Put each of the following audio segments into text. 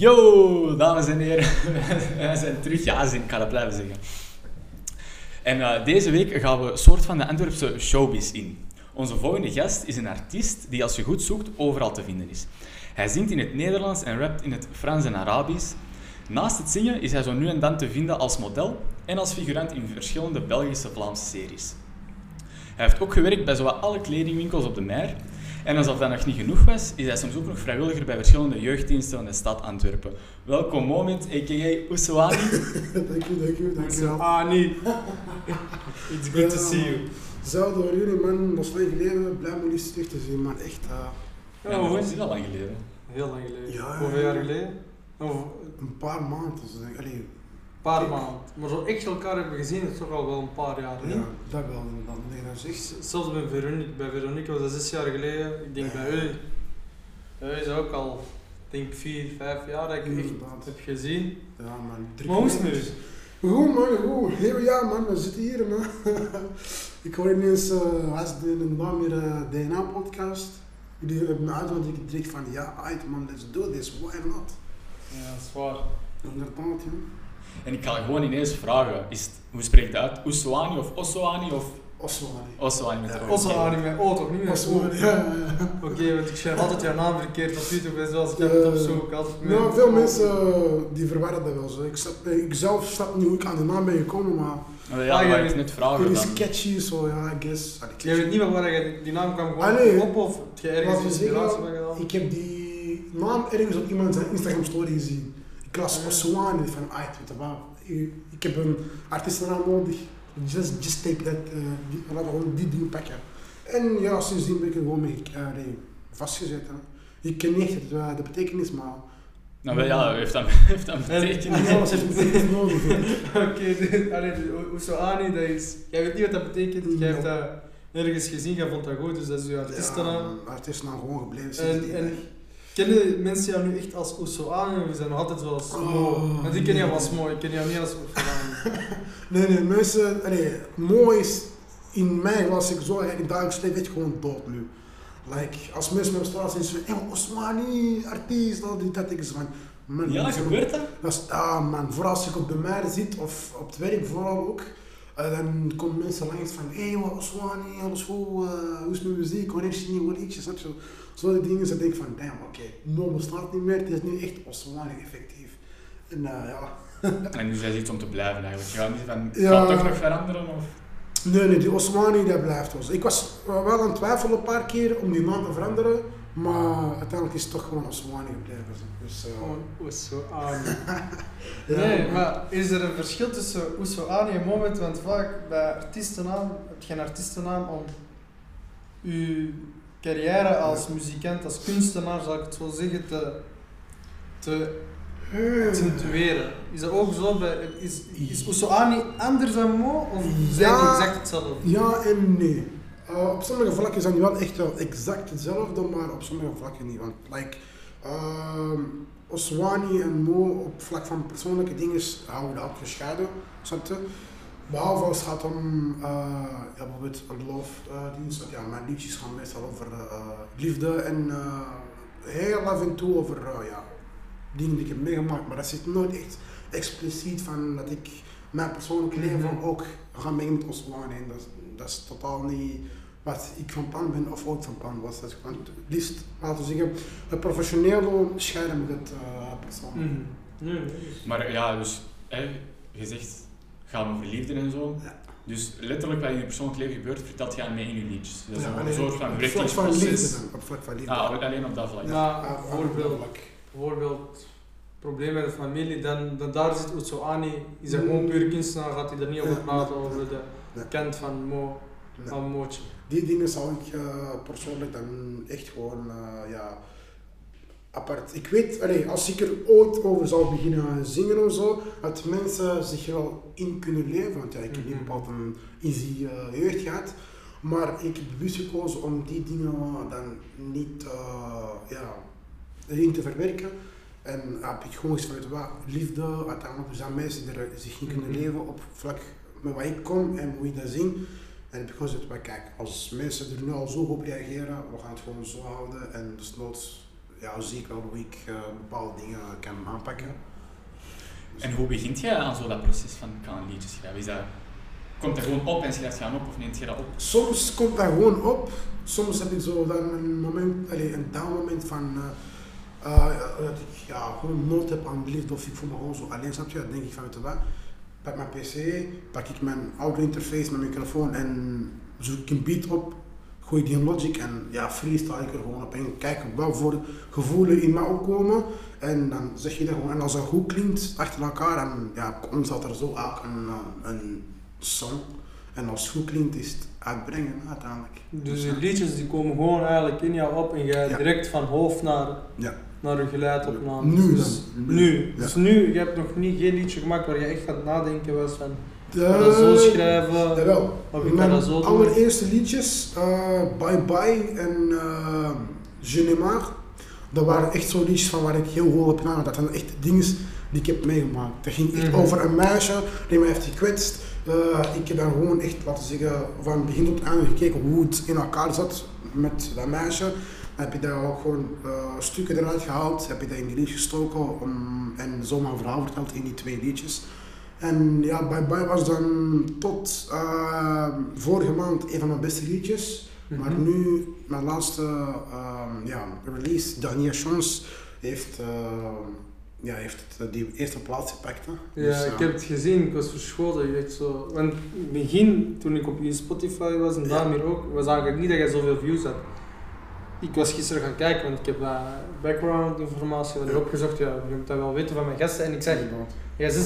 Yo, dames en heren. Wij zijn terug. Ja, zin, ik kan het blijven zeggen. En eh, deze week gaan we een soort van de Antwerpse showbiz in. Onze volgende gast is een artiest die als je goed zoekt overal te vinden is. Hij zingt in het Nederlands en rapt in het Frans en Arabisch. Naast het zingen is hij zo nu en dan te vinden als model en als figurant in verschillende Belgische Vlaamse series. Hij heeft ook gewerkt bij zowat alle kledingwinkels op de Meer. En alsof dat nog niet genoeg was, is hij soms ook nog vrijwilliger bij verschillende jeugddiensten van de stad Antwerpen. Welkom Moment, a.k.a. Ousouani. dank u, dank u, dank u. wel. Ah, nee. It's good to see you. Hetzelfde voor jullie, man. Is lang geleden. Blij om jullie terug te zien, man. Echt uh, Ja, Ja, maar hoe is is al lang geleden. Heel lang geleden. Ja, Hoeveel ja, jaar ja. geleden? Of een paar maanden. Dus, ik- allee, een paar maanden. Maar zo echt elkaar hebben gezien is toch al wel een paar jaar. niet? ja, dat wel inderdaad. Nee, dat is echt... Zelfs bij Veronique, bij Veronique was dat zes jaar geleden. Ik denk bij u. Bij u is ook al, denk vier, vijf jaar dat ik echt Inderdaad. heb gezien. Ja, man. Drie Maar hoe is het nu? Goed, man. Goed. Heel ja, man. We zitten hier, man. ik hoor ineens, uh, als de een naam weer uh, DNA-podcast. Jullie hebben me uitgenodigd. Ik direct van, ja, uit, man. Let's do this. Why not? Ja, dat is waar. Inderdaad, ja. En ik ga gewoon ineens vragen, is het, hoe spreekt het uit? Ousouani of Ossoani of Oswald. Ossoani met Ja, O? Oké. anime, oh toch niet ja. Oké, want ik schrijf altijd jouw naam verkeerd op YouTube en zoals ik heb het opzoek. Nou, veel mensen uh, die verwarren dat wel zo. Ik, snap, ik zelf snap niet hoe ik aan de naam ben gekomen, maar Ja, Ah, ja, wou ik net vragen het is catchy, zo ja, I guess. Ah, Jij weet niet meer waar je die naam kwam gewoon Ah, op of heb je ergens Laten we inspiratie zeggen, van gedaan? Ik heb die naam ergens op iemand zijn Instagram story gezien. Ik las Ah. Oswani van wel. Ik, heb een artiestennaam nodig. Just, just take that, uh, die, laten we gewoon die ding pakken. En ja, sindsdien ben ik er gewoon mee uh, nee, vastgezet. Hè. Ik ken niet echt het, uh, de betekenis, maar Nou, wel, ja, heeft dat, heeft dat En- betekenis? niet alles heeft betekenis nodig. Oké, de- Oesoani, dat is... Jij weet niet wat dat betekent, jij hebt dat ergens gezien, jij vond dat goed, dus dat is je artiestennaam. Ja, artiestennaam gewoon gebleven sindsdien. En, en kennen mensen jou nu echt als of is dat nog altijd zoals Oh, Mo? Want ik ken jou als Mo, ik ken jou niet als Oesoani. Nee, nee, mensen, nee, mooi is, in mij was ik zo, in dagelijks leven gewoon dood nu. Like, als mensen me op straat zien, ze zeggen, hey, Osmani, artiest, al die dat, ik zeg van, man, Ja, dat is- gebeurt dat? Dat is, ah man, vooral als ik op de mer zit, of op het werk vooral ook, eh, dan komen mensen langs van, hé, hey, Osmani, alles goed, eh, hoe is mijn muziek, wanneer is je nieuwe liedjes, snap je? Zo die dingen, dan denk ik van, damn, oké, no bestaat niet meer, het is nu echt Osmani effectief. En eh, ja, En nu is iets om te blijven eigenlijk. Je gaat niet van, Ja. gaat het toch nog veranderen? Of? Nee, nee, die Osmani dat blijft zo. Ik was wel aan het twijfelen een paar keer om die naam te veranderen, maar uiteindelijk is het toch gewoon Osmani gebleven. Zo. Gewoon Oesoani. ja. Nee, maar is er een verschil tussen Oesoani en Moment? Want vaak bij artiestennaam heb je een artiestennaam om je carrière als muzikant, als kunstenaar, zal ik het zo zeggen, te, te Eh, accentueren. Is dat ook zo? Bij, is, is Oesoani anders dan Mo? Of zijn die Ja. exact hetzelfde? Ja en nee. Eh, op sommige vlakken zijn die wel echt wel exact hetzelfde, maar op sommige vlakken niet. Want, like, ehm, Oswani en Mo op vlak van persoonlijke dingen houden dat gescheiden, snap je? Behalve als het gaat om eh, ja, bijvoorbeeld een loofdienst. ja, mijn liedjes gaan meestal over eh, liefde en eh, heel af en toe over ja, dingen die ik heb meegemaakt. Maar dat zit nooit echt expliciet van dat ik mijn persoonlijke leven Mhm. ook ga mengen met Oswani. En dat, dat is totaal niet wat ik van plan ben of ooit van plan was. Dat gewoon het liefst, laten we zeggen, het professioneel scheiden met het eh persoon. Mhm. Nee, nee, dus- Maar ja, dus hè, je zegt, gaat over liefde en zo. Ja. Dus letterlijk wat in je persoonlijk leven gebeurt, vertelt je aan mee in je liedjes. Dat is Ja, een soort van verrichtingsproces. op vlak van liefde. Ah, alleen op dat vlak. Bijvoorbeeld, vlak. bijvoorbeeld probleem met de familie, dan, dan daar zit Oesoani, is dat gewoon puur kunstenaar, gaat hij er niet over Ja. praten, over de kant van Mo, van Mootje. Die dingen zou ik eh, persoonlijk dan echt gewoon, eh, ja, apart. Ik weet, allee, als ik er ooit over zou beginnen zingen of zo, dat mensen zich er wel in kunnen leven. Want ja, ik heb niet Mhm. bepaald een easy eh, jeugd gehad. Maar ik heb bewust gekozen om die dingen dan niet eh, ja, erin te verwerken. En heb ik gewoon gezegd van, weet je wat, liefde, uiteindelijk zijn mensen die er zich in kunnen Mhm. leven op vlak met wat ik kom en hoe ik dat zie. En ik gezegd, maar kijk, als mensen er nu al zo op reageren, we gaan het gewoon zo houden en desnoods ja, zie ik wel hoe ik eh, bepaalde dingen kan aanpakken. En hoe begint jij aan zo dat proces van ga een liedje schrijven? Is dat, komt er gewoon op en schrijf je aan op of neemt je dat op? Soms komt dat gewoon op. Soms heb ik zo dan een moment, een down moment van eh, eh, dat ik ja, gewoon nood heb aan liefde of ik voel me gewoon zo alleen, snap je? Dan denk ik van, weet je wat, pak mijn pc, pak ik mijn audio interface, mijn microfoon en zoek ik een beat op, gooi die in Logic en ja, freestyle ik er gewoon op en kijk wat voor gevoelens in me opkomen. En dan zeg je dat gewoon, en als dat goed klinkt achter elkaar, dan ja, komt dat er zo ook een, eh, een song. En als het goed klinkt, is het uitbrengen uiteindelijk. Dus die liedjes die komen gewoon eigenlijk in jou op en jij Ja. direct van hoofd naar, Ja. Naar je geluidopname. Nu Dus dan. nu. Ja. Dus nu, je hebt nog niet geen liedje gemaakt waar je echt gaat nadenken was van, De, dat zo schrijven, Jawel. of ik Mijn dat zo doen. allereerste liedjes, eh, Bye Bye en uh, Je ne dat waren echt zo liedjes van waar ik heel goed op nagedacht. Dat zijn echt dingen die ik heb meegemaakt. Dat ging echt Mhm. over een meisje die mij heeft gekwetst. Eh, ik heb dan gewoon echt, laten zeggen, van begin tot einde gekeken hoe het in elkaar zat met dat meisje. Heb je daar ook gewoon eh, stukken eruit gehaald, heb je dat in die liedjes gestoken om, en zo mijn verhaal verteld in die twee liedjes. En ja, Bye Bye was dan tot eh, vorige maand een van mijn beste liedjes. Maar Mhm. nu, mijn laatste ehm, ja, release, Dernière Chance, heeft, eh, ja, heeft het, die eerste plaats gepakt. Hè. Ja, Dus, ik eh, heb het gezien, ik was verschoten. Echt zo. Want in het begin, toen ik op je Spotify was en Ja. daarmee ook, was eigenlijk niet dat je zoveel views had. Ik was gisteren gaan kijken, want ik heb wat background informatie erop gezocht. Ja, je moet dat wel weten van mijn gasten. En ik zeg, jij 36.000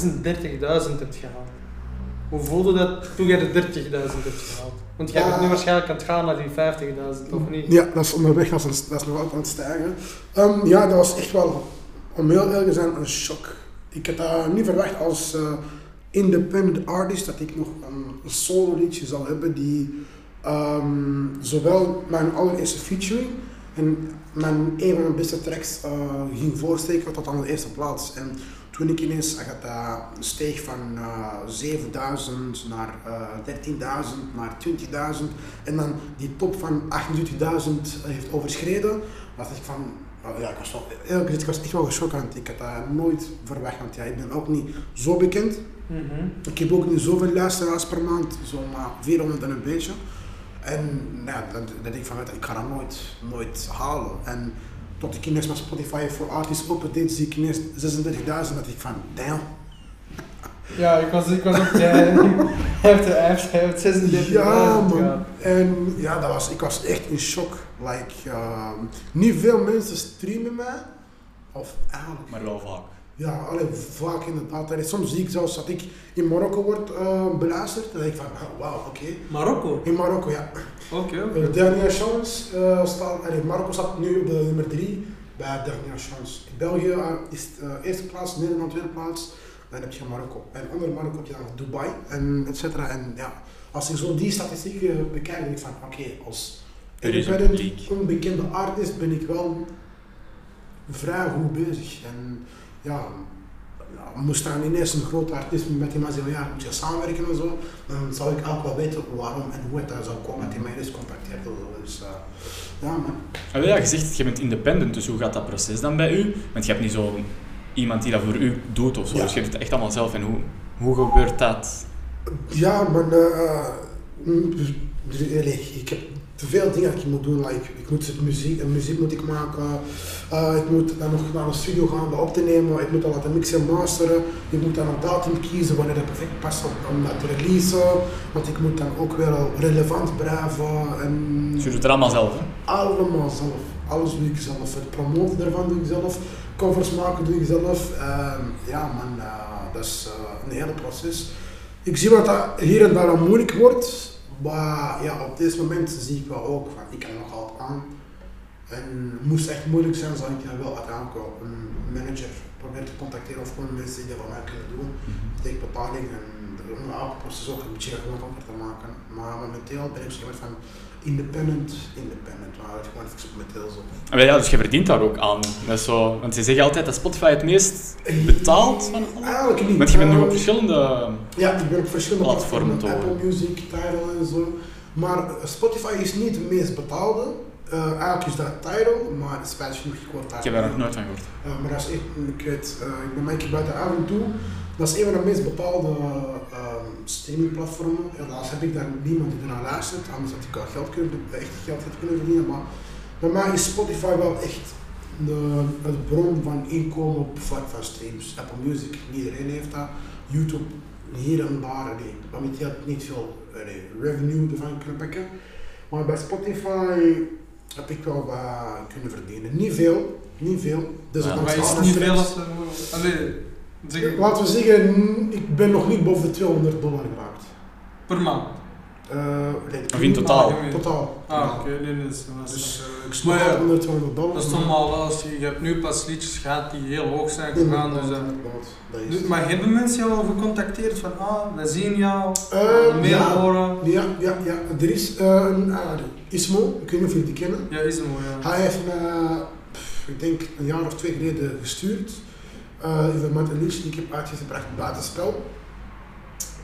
hebt gehaald. Hoe voelde dat toen jij de 30.000 hebt gehaald? Want jij bent nu Ja. waarschijnlijk aan het gaan naar die 50.000, of niet? Ja, dat is onderweg, dat is, dat is nog altijd aan het stijgen. Ehm, ja, dat was echt wel, om heel eerlijk te zijn, een shock. Ik had dat niet verwacht als eh, independent artist dat ik nog een, een solo liedje zal hebben die ehm, zowel mijn allereerste featuring en mijn, een van mijn beste tracks eh, ging voorsteken tot aan de eerste plaats. En toen ik ineens dat dat steeg van eh 7000 naar eh 13.000 naar 20.000 en dan die top van 28.000 heeft overschreden, was ik van, ja, ik was, wel, ik was echt wel geschokt. Ik had dat nooit verwacht, want ja, ik ben ook niet zo bekend. Mhm. Ik heb ook niet zoveel luisteraars per maand, zomaar 400 en een beetje. En nou ja, dan, dan denk ik van, ik ga dat nooit, nooit halen. En tot ik ineens mijn Spotify voor artists open deed, zie ik ineens 36.000, dat ik van, damn. Ja, ik was, ik was ook jij. Hij heeft, hij heeft, hij heeft 36 Ja, man. En ja, dat was, ik was echt in shock. Like, ehm, niet veel mensen streamen mij. Of eigenlijk, Maar wel vaak. Ja, alleen vaak inderdaad. En soms zie ik zelfs dat ik in Marokko word eh, beluisterd. Dan denk ik van, ah, wauw, oké. Marokko? In Marokko, ja. Oké, oké. Uh, Dernière Chance uh, staat, allee, Marokko staat nu op de nummer 3 bij Dernière Chance. België uh, is de eerste plaats, Nederland tweede plaats, dan heb je Marokko. En onder Marokko heb je dan Dubai en et cetera. En ja, als ik zo die statistieken bekijk, denk ik van oké, als independent, onbekende artist ben ik wel vrij goed bezig. En ja, moest dan ineens een groot artiest met die man zeggen, ja, moet je samenwerken en zo, dan zou ik ook wel weten waarom en hoe het daar zou komen dat hij mij dus contacteert. Dus uh, ja, man. Ah, ja, je zegt, je bent independent, dus hoe gaat dat proces dan bij u? Want je hebt niet zo iemand die dat voor u doet of zo, Ja. dus je doet het echt allemaal zelf. En hoe, hoe gebeurt dat? Ja, maar uh, ik heb te veel dingen dat ik moet doen. Like, ik moet muziek, muziek moet ik maken, uh, ik moet dan nog naar een studio gaan om dat op te nemen, ik moet dat laten mixen en masteren, ik moet dan een datum kiezen wanneer dat perfect past om dat te releasen, want ik moet dan ook weer relevant blijven. En Dus je doet het allemaal zelf, hè? Allemaal zelf. Alles doe ik zelf. Het promoten daarvan doe ik zelf. Covers maken doe ik zelf. Uh, ja man, uh, dat is uh, een hele proces. Ik zie wat dat hier en daar al moeilijk wordt. Maar ja, op dit moment zie ik wel ook van ik kan nog altijd aan. En moest het echt moeilijk zijn, zou ik dan wel uiteindelijk wel een manager proberen te contacteren of gewoon mensen die dat van mij kunnen doen. Tegen betaling en om elke proces ook een beetje gemakkelijker te maken. Maar momenteel ben ik zo van independent, independent, maar het gewoon even zo. Ah, ja, dus je verdient daar ook aan. Dat is zo, want ze zeggen altijd dat Spotify het meest betaalt van alle. Eigenlijk niet. Want je bent nu op Ehm, verschillende... Ja, ik ben op verschillende platformen Apple Music, Tidal en zo. Maar Spotify is niet het meest betaalde, Eh, eigenlijk is dat Tidal, maar het spijt genoeg ik word daar. Ik heb daar nog nooit van gehoord. Uh, maar dat is echt, ik weet, uh, ik ben een keer buiten af en toe. Dat is een van de meest bepaalde uh, streamingplatformen. Helaas heb ik daar niemand die ernaar luistert, anders had ik al geld kunnen, echt geld kunnen verdienen. Maar bij mij is Spotify wel echt de, bron van inkomen op vlak van streams. Apple Music, iedereen heeft dat. YouTube, hier en daar, nee. je niet veel nee, revenue ervan kunnen pakken. Maar bij Spotify heb ik wel wat kunnen verdienen. Niet veel, niet veel. Dus ja, maar is niet veel als. Zeg... Laten we zeggen, ik ben nog niet boven de 200 dollar geraakt. Per maand? Uh, of in totaal? Ah, totaal. Ah, oké. Okay. Nee, nee, dus, dus uh, ik ja, onder 200 dollar. Dat is normaal. Als je, je hebt nu pas liedjes gehad die heel hoog zijn gegaan. Dus, uh, dus, maar hebben mensen jou al gecontacteerd van, ah, we zien jou, uh, meer ja, horen? Ja, ja, ja. Er is een, uh, Ismo, ik weet niet of jullie die kennen. Ja, Ismo, ja. Hij heeft me, ik denk een jaar of twee geleden gestuurd. Uh, met een liedje die ik heb uitgebracht buitenspel.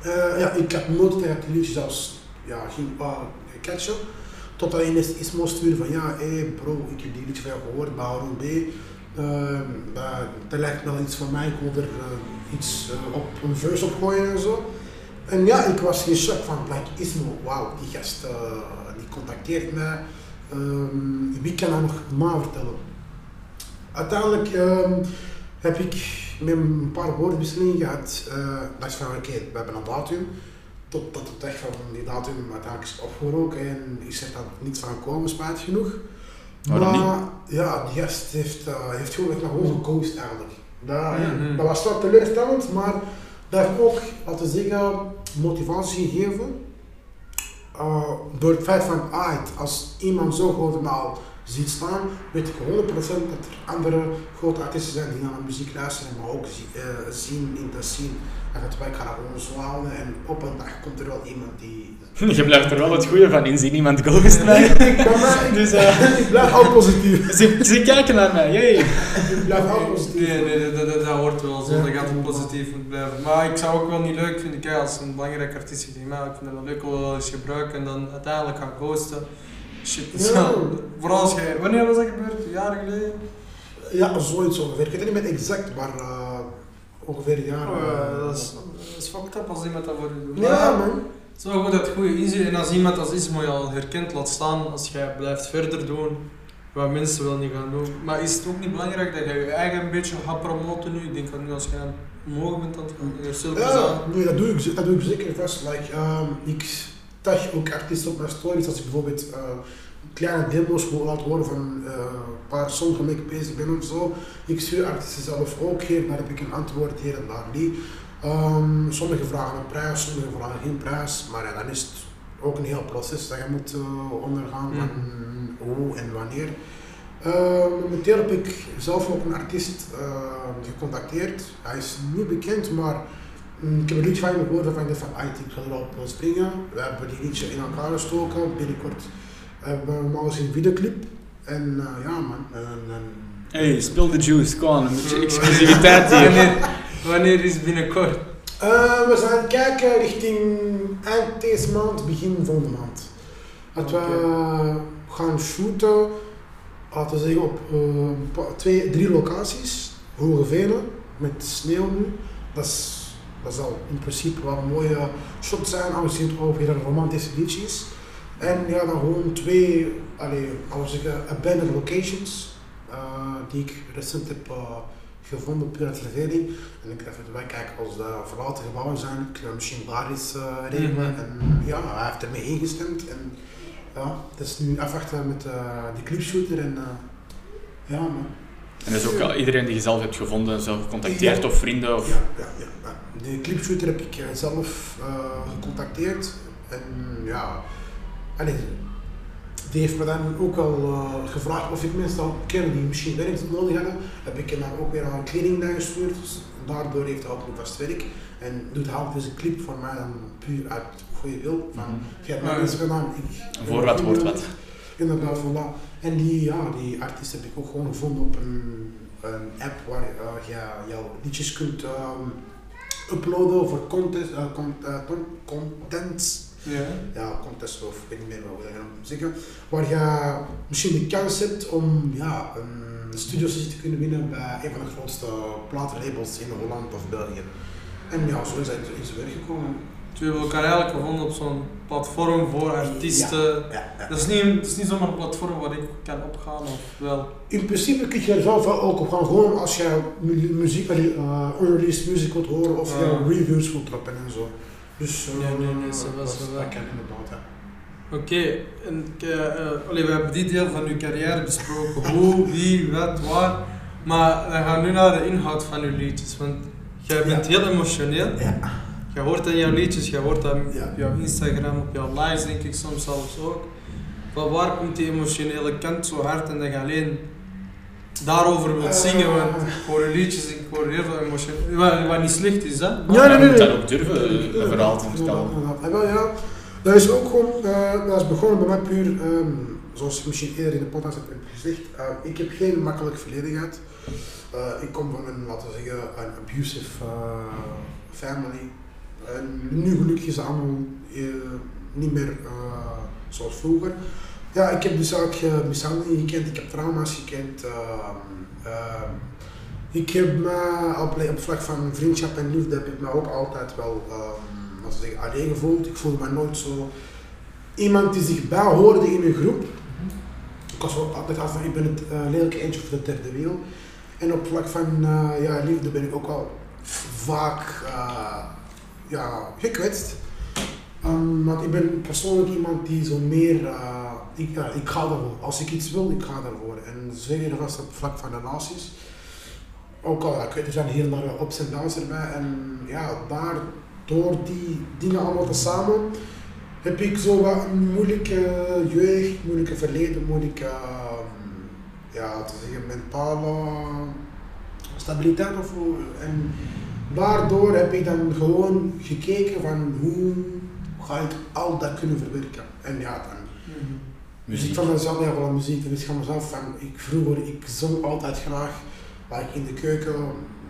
Uh, ja, ik heb nooit tegen liedje zelfs ja, ging catchen. Totdat ineens Ismo stuurde van ja, hé hey bro, ik heb die liedje van jou gehoord, Baron B. Uh, lijkt wel iets van mij, ik wil er uh, iets op een verse op gooien en zo. En ja, ik was in shock van, like, Ismo, wauw, die gast die contacteert mij. Um, wie kan dat nog maar vertellen? Uiteindelijk um, heb ik met een paar woordwisselingen gehad. dat is van oké, okay, we hebben een datum totdat het echt van die datum uiteindelijk is opgeroken en is er dan niets van gekomen, spijt genoeg. Waarom maar ja, die gast heeft, uh, heeft gewoon echt naar ons gekozen eigenlijk. Dat, Mhm. ja, dat was wel teleurstellend, maar dat heeft ook, laten we zeggen, motivatie gegeven. Uh, door het feit van, ah, als iemand zo groot naal ziet staan, weet ik 100% dat er andere grote artiesten zijn die naar de muziek luisteren, maar ook zie, uh, zien in de scene. En dat wij gaan zo houden en op een dag komt er wel iemand die... Je blijft er wel het goede van inzien, iemand ghost mij. dus, uh, ik blijf ook positief. Ze, ze kijken naar mij, jee. ik blijf ook positief. Nee, nee, dat, dat, dat hoort wel zo, ja, dat gaat het positief moet blijven. Maar ik zou ook wel niet leuk vinden, kijk, als een belangrijke artiest zegt, maar ik vind het wel leuk om wel eens gebruiken en dan uiteindelijk gaan ghosten. Shit, Ja. vooral als jij, wanneer was dat gebeurd? Jaren geleden? Ja, zoiets ongeveer. Ik weet het niet meer exact, maar uh, ongeveer een jaar. Oh, uh, ja, dat, is, dat is fucked up als iemand dat voor je doet. Ja, man. Het is wel goed dat het goede inzicht en als iemand als Ismo je al herkent, laat staan als jij blijft verder doen wat mensen wel niet gaan doen. Maar is het ook niet belangrijk dat je je eigen een beetje gaat promoten nu? Ik denk dat nu als jij omhoog bent gaan, je stilletjes Ja, nee, dat doe ik, dat doe ik zeker vast. Like, um, ik tag ook artiesten op mijn stories als ik bijvoorbeeld uh, kleine demo's wil laten horen van uh, een paar songs waarmee ik bezig ben of zo. Ik stuur artiesten zelf ook hier, daar heb ik een antwoord hier en daar niet. Um, sommigen vragen een prijs, sommigen vragen geen prijs, maar ja, dan is het ook een heel proces dat je moet uh, ondergaan van hoe en wanneer. Uh, momenteel heb ik zelf ook een artiest gecontacteerd. Hij is niet bekend, maar mm, ik heb een liedje van hem gehoord waarvan ik dacht van, ah, ik ga erop springen. We hebben die liedje in elkaar gestoken. Binnenkort hebben we gezien een videoclip. En uh, ja man, en, en, Hey, spill the juice, kom on, een beetje exclusiviteit hier. Wanneer, wanneer is het binnenkort? Uh, we zijn aan het kijken richting eind deze maand, begin volgende maand. Dat we gaan shooten, laten we zeggen, op uh, twee, drie locaties. Hoge Venen, met sneeuw nu. Dat, is, dat zal in principe wel een mooie shot zijn, aangezien het ook weer een romantische liedje is. En ja, dan gewoon twee, allee, laten we zeggen, abandoned locations, uh, die ik recent heb uh, gevonden uit verveling. En ik dacht, wij kijken als de verlaten gebouwen zijn, ik kan misschien daar iets uh, regelen. Mhm. En ja, hij heeft ermee ingestemd. En ja, het is nu afwachten met die clipshooter en ja man. En dat is ook al iedereen die je zelf hebt gevonden, zelf gecontacteerd Ja. of vrienden of... Ja, ja, ja. De clipshooter heb ik uh, zelf uh, gecontacteerd. En ja, allee, die heeft me dan ook al uh, gevraagd of ik mensen al ken die misschien werk nodig hadden. Heb ik hem dan ook weer aan een kleding gestuurd. Dus daardoor heeft hij ook nog vast werk. En doet hij ook deze clip voor mij dan puur uit goede wil. Van, Mhm. je hebt mij Ja. iets gedaan, ik... Voor wat wordt wat. Inderdaad, voilà. En die, ja, die artiest heb ik ook gewoon gevonden op een, een app waar uh, je jouw liedjes kunt um, uploaden voor content, uh, con, uh, con- contents. Ja. ja, contest of ik weet niet meer wat dat gaan zeggen, waar je misschien de kans hebt om ja, een studiosessie te kunnen winnen bij een van de grootste platenlabels in Holland of België. En ja, zo is het in zijn werk gekomen. Dus we hebben elkaar eigenlijk gevonden op zo'n platform voor artiesten. Ja, ja. Dat, is niet, dat is niet zomaar een platform waar ik kan opgaan of wel. In principe kun je er zelf ook op gaan, gewoon als je mu- muziek, uh, unreleased muziek wilt horen of je reviews wilt droppen en zo. Dus uh, Nee, nee, nee, was dat, kan inderdaad, ja. Oké, en eh, we hebben die deel van uw carrière besproken. Hoe, wie, wat, waar. Maar we gaan nu naar de inhoud van uw liedjes. Want jij bent heel emotioneel. Ja. Je hoort in jouw liedjes, je hoort dat Ja. op jouw Instagram, op jouw lives denk ik soms zelfs ook. Maar waar komt die emotionele kant zo hard en dat je alleen daarover wilt zingen? Eh. Want ik hoor je liedjes, ik hoor heel veel emotioneel. Wat, wat niet slecht is, hè? Ja, Maar nee, je nee, moet nee. dat ook durven, een verhaal te vertellen. Ja, ja, wel, ja. Dat is ook gewoon, eh, dat is begonnen bij mij puur, ehm, zoals ik misschien eerder in de podcast heb gezegd, eh, ik heb geen makkelijk verleden gehad. Eh, ik kom van een, laten we zeggen, een abusive family. Nu gelukkig is het allemaal eh, niet meer eh, zoals vroeger. Ja, ik heb dus ook uh, mishandeling gekend, ik heb trauma's gekend. ik heb me op, vlak van vriendschap en liefde heb ik me ook altijd wel zeggen, alleen gevoeld. Ik voelde me nooit zo iemand die zich bij hoorde in een groep. Ik was altijd af van ik ben het eh, lelijke eentje van de derde wiel. En op vlak van eh, ja, liefde ben ik ook wel vaak eh, ja, gekwetst. Ehm, want ik ben persoonlijk iemand die zo meer, eh, ik, ja, ik ga ervoor. Als ik iets wil, ik ga ervoor. En zeker was op vlak van relaties. Ook al, ik weet, er zijn heel naar ups en downs erbij. En ja, daar, door die dingen allemaal tezamen, heb ik zo wat een moeilijke jeugd, moeilijke verleden, moeilijke, ehm, ja, te zeggen, mentale stabiliteit of. En daardoor heb ik dan gewoon gekeken van hoe ga ik al dat kunnen verwerken. En ja, dan muziek van mezelf, ja, wel muziek. En ik van mezelf van, ik vroeger, ik zong altijd graag, waar ik in de keuken,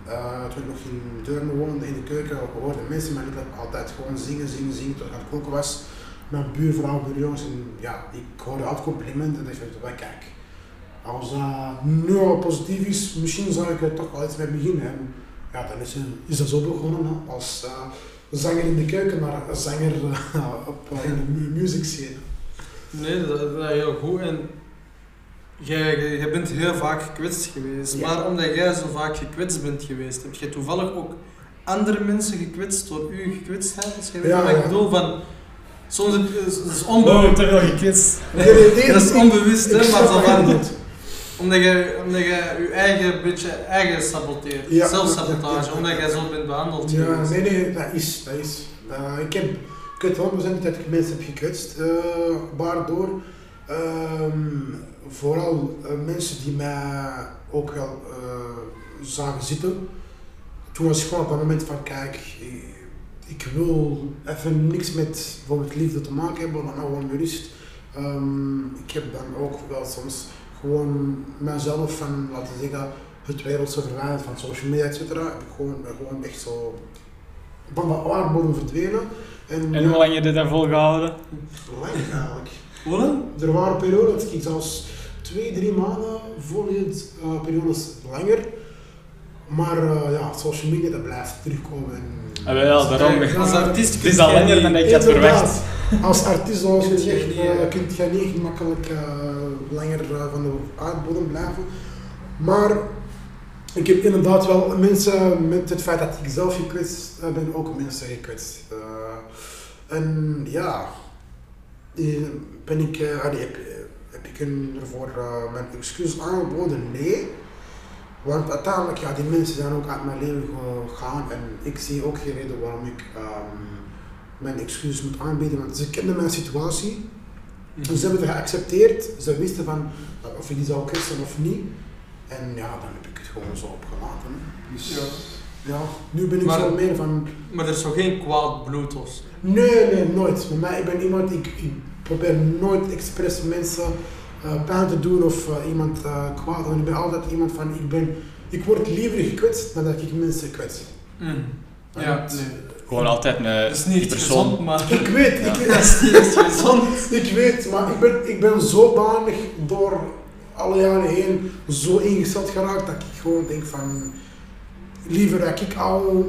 eh, toen ik nog in Deurne woonde, in de keuken, hoorden mensen mij liederen altijd gewoon zingen, zingen, zingen, tot ik aan het koken was. Mijn buurvrouw, buurjongens, en ja, ik hoorde altijd complimenten en ik dacht, "Wel, kijk, als dat nu al positief is, misschien zou ik er toch wel iets mee beginnen. En ja, dan is, is dat zo begonnen, hè, als eh, zanger in de keuken, maar zanger eh, op, eh, in de mu- music scene. Nee, dat, dat is heel goed. En jij, bent heel vaak gekwetst geweest. Ja. Maar omdat jij zo vaak gekwetst bent geweest, heb jij toevallig ook andere mensen gekwetst door uw gekwetstheid? Je weet Ja, wat ik bedoel, van... Soms is het, is- is Oh, onbewust, te veel gekwetst. Nee, nee, nee, dat is ik- onbewust, ik hè, maar snap zo wat je van... bedoelt. Omdat je, omdat je je eigen beetje eigen saboteert. Ja, Zelfsabotage, ja, omdat jij zo bent behandeld Ja, geweest. nee, nee, dat is. Dat is. Eh, ik heb, ik weet 100% dat ik mensen heb gekwetst, eh, waardoor ehm, vooral eh, mensen die mij ook wel zagen zitten, toen was ik gewoon op dat moment van kijk, ik, ik wil even niks met bijvoorbeeld liefde te maken hebben, maar nou gewoon rust. Ehm, ik heb dan ook wel soms gewoon mezelf van, laten we zeggen, het wereldse verwijderd van social media, et cetera, heb ik gewoon, ben gewoon echt zo van de aardbodem verdwenen. En, En hoe lang heb je dat volgehouden? Lang eigenlijk. Hoe lang? Er waren periodes, ik zelfs twee, drie maanden volledig eh, periodes langer. Maar eh, ja, social media dat blijft terugkomen. En, Ah, wel, daarom. Kijk, Als artiest Het is al langer dan ik had verwacht. Als artiest zoals je Kun je zegt, niet, kun je niet gemakkelijk eh, langer eh, van de aardbodem blijven. Maar ik heb inderdaad wel mensen, met het feit dat ik zelf gekwetst eh, ben, ook mensen gekwetst. Eh, en ja, ben ik, allee, heb, ik hun ervoor mijn excuus aangeboden? Nee. Want uiteindelijk, ja, die mensen zijn ook uit mijn leven gegaan en ik zie ook geen reden waarom ik ehm, mijn excuus moet aanbieden, want ze kenden mijn situatie. En ze hebben het geaccepteerd, ze wisten van eh, of ik die zou kwetsen of niet. En ja, dan heb ik het gewoon zo opgelaten. Dus Ja. ja, nu ben ik Maar- zo meer van, Maar er is zo geen kwaad bloed of nee, nee, nooit. Met mij, ik ben iemand, ik, ik probeer nooit expres mensen eh, pijn te doen of eh, iemand eh, kwaad. Want ik ben altijd iemand van, ik ben, ik word liever gekwetst dan dat ik mensen kwets. Mm. Ja, nee. Gewoon altijd met Dat is die niet persoon. gezond, maar... Ik weet, Ja. ik weet, Dat is niet echt gezond. ik weet, maar ik ben, ik ben zodanig door alle jaren heen zo ingesteld geraakt dat ik gewoon denk van liever dat ik al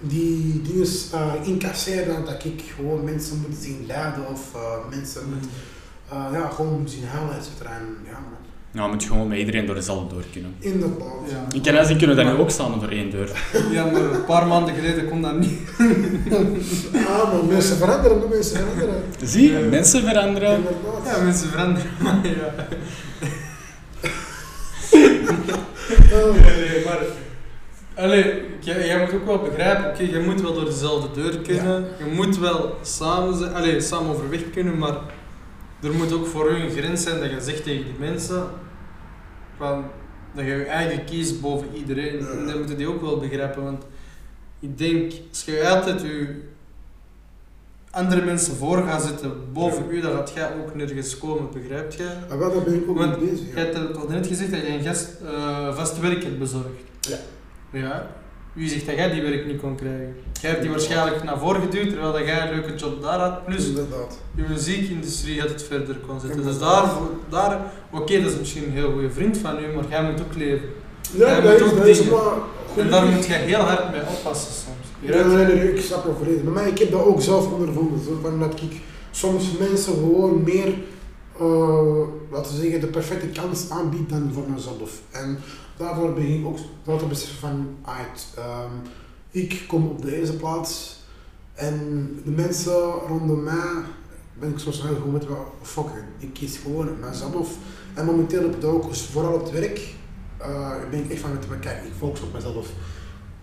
die dingen uh, incasseer dan dat ik gewoon mensen moet zien lijden of uh, mensen moet uh, ja, gewoon moet zien huilen, et cetera. En, ja. Nou, moet je gewoon met iedereen door dezelfde deur kunnen. Inderdaad. Ja. In Kennessen kunnen we dat nu ook samen door één deur. Ja, maar een paar maanden geleden kon dat niet. Ja, maar mensen veranderen, de mensen veranderen. Zie, Ja. mensen veranderen. Inderdaad. Ja, mensen veranderen, maar ja. Nee, maar... Allee, jij, jij moet ook wel begrijpen, oké, je moet wel door dezelfde deur kunnen, je moet wel samen, allee, samen overweg kunnen, maar er moet ook voor u een grens zijn dat je zegt tegen die mensen van, dat je je eigen kiest boven iedereen. Ja. En dat moeten die ook wel begrijpen, want ik denk, als je altijd je andere mensen voor gaat zitten boven u, dan gaat jij ook nergens komen, begrijpt jij? maar wel, daar ben ik ook Want mee bezig. Je Ja. hebt toch net gezegd dat je een gast, eh, vast werk hebt bezorgd. Ja. Ja. Wie zegt dat jij die werk niet kon krijgen? Jij hebt die waarschijnlijk naar voren geduwd terwijl dat jij een leuke job daar had. Plus Inderdaad. je muziekindustrie had het verder kon zetten. Dus daar, daar oké, dat is misschien een heel goede vriend van u, maar jij moet ook leven. Ook dat is dingen. maar... En daar moet je heel hard mee oppassen soms. Ja, nee, nee, nee, ik snap je volledig. Maar ik heb dat ook zelf ondervonden. Zo, van dat ik soms mensen gewoon meer, eh, laten we zeggen, de perfecte kans aanbied dan voor mezelf. En daardoor begin ik ook wel te beseffen van, uit, ehm, ik kom op deze plaats en de mensen rondom mij ben ik soms heel goed met wel fokken. Ik kies gewoon mezelf. En momenteel heb ik dat ook, dus vooral op het werk, eh, ben ik echt van met kijk, ik focus op mezelf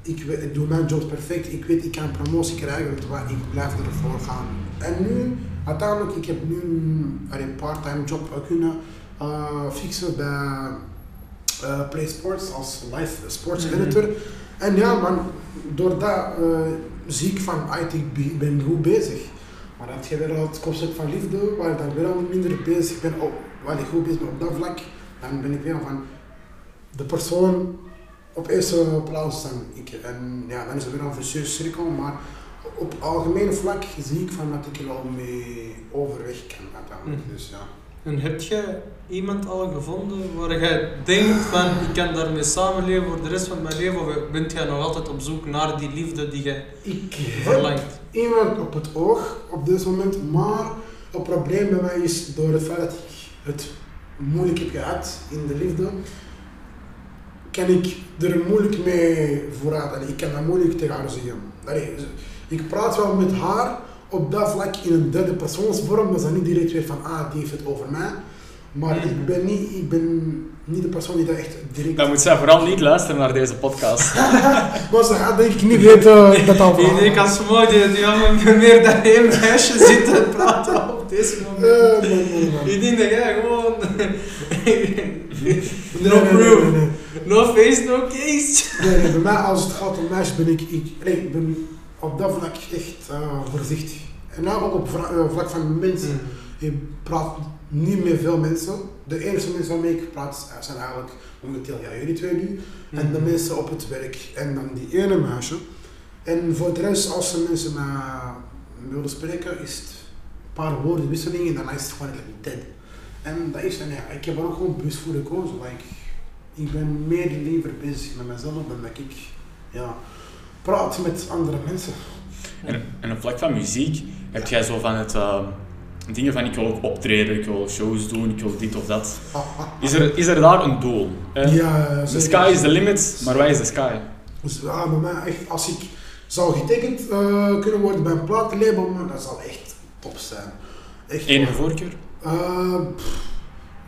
ik, doe mijn job perfect, ik weet ik kan promotie krijgen, terwijl ik blijf ervoor gaan. En nu, uiteindelijk, ik heb nu een part-time job kunnen eh, fixen bij eh, Play Sports als live sports Mhm. editor. En ja man, door dat eh, zie ik van, ah, ik be- ben goed bezig. Maar dat je weer al het concept van liefde, waar ik dan weer al minder bezig ben, op, waar ik goed bezig ben op dat vlak, dan ben ik weer van de persoon op eerste plaats dan ik. En ja, dan is het weer een vicieuze cirkel, maar op algemene vlak zie ik van dat ik er wel mee overweg kan uiteindelijk. Mhm. Dus ja. En heb je iemand al gevonden waar jij denkt van ik kan daarmee samenleven voor de rest van mijn leven? Of bent jij nog altijd op zoek naar die liefde die je Ik heb verlangt? iemand op het oog op dit moment, maar het probleem bij mij is door het feit dat ik het moeilijk heb gehad in de liefde, kan ik er moeilijk mee vooruit. Allee, ik kan dat moeilijk tegen haar zeggen. Allee, ik praat wel met haar op dat vlak in een derde persoonsvorm, dat is niet direct weer van, ah, die heeft het over mij. Maar ik, ben niet, ik ben niet de persoon die dat echt direct... Dan moet zij vooral niet luisteren naar deze podcast. Maar ze gaat denk ik niet weten dat al Ik als mooi die, die meer dan één meisje zitten praten op deze moment. Eh, nee, nee, nee. Ik denk dat jij gewoon... Nee, no proof, nee, nee. no face, no case. Nee, nee, bij mij als het gaat om meisjes ben ik, ik, nee, ik ben op dat vlak echt eh, voorzichtig. En nou ook op eh, vlak van mensen. Ik praat niet met veel mensen. De enige mensen waarmee ik praat eh, zijn eigenlijk momenteel ja, jullie twee nu. En de mensen op het werk. En dan die ene meisje. En voor de rest, als ze mensen willen spreken, is het een paar woorden wisseling en dan is het gewoon dead. En dat is, en ja, ik heb er ook gewoon bewust voor gekozen. Like, ik ben meer liever bezig met mezelf dan dat ik ja, praat met andere mensen. En, en op vlak van muziek heb jij zo van het eh, dingen van ik wil ook optreden, ik wil shows doen, ik wil dit of dat. Is er, is er daar een doel? Eh, Ja, the zeker. sky is the limit, maar wij is the sky? Dus ja, bij mij echt, als ik zou getekend eh, kunnen worden bij een platenlabel, man, dat zou echt top zijn. Echt Enige voorkeur? Eh, pff,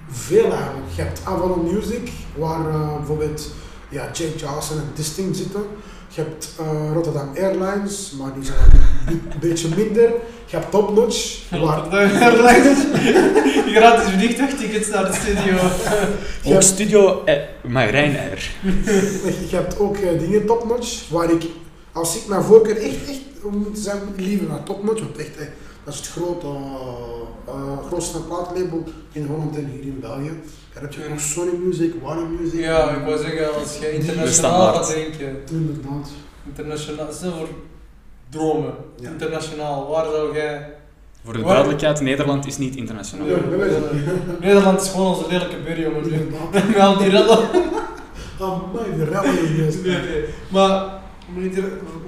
veel eigenlijk. Je hebt Avalon Music, waar eh, bijvoorbeeld ja, Jake Johnson en Distinct zitten. Je hebt eh, Rotterdam Airlines, maar die zijn een beetje minder. Je hebt Top Notch, waar Gratis vliegtuigtickets naar de studio. je Ook hebt, studio eh, met Ryanair. je hebt ook eh, dingen Top Notch, waar ik, als ik mijn voorkeur echt, echt moet zijn, liever naar Top Notch, want echt, eh, dat is het grote, eh, grootste platenlabel in Holland en hier in België. Daar heb je ook Sony Music, Warner Music. Ja, ik wou zeggen, als je internationaal gaat denken, Inderdaad. internationaal, stel voor, dromen, Ja. internationaal, waar zou jij... Voor de Waar- duidelijkheid, Nederland is niet internationaal. Ja. Nederland is gewoon onze lelijke buurjongen nu. Wel die rellen. Ah, de best. Nee, nee. Maar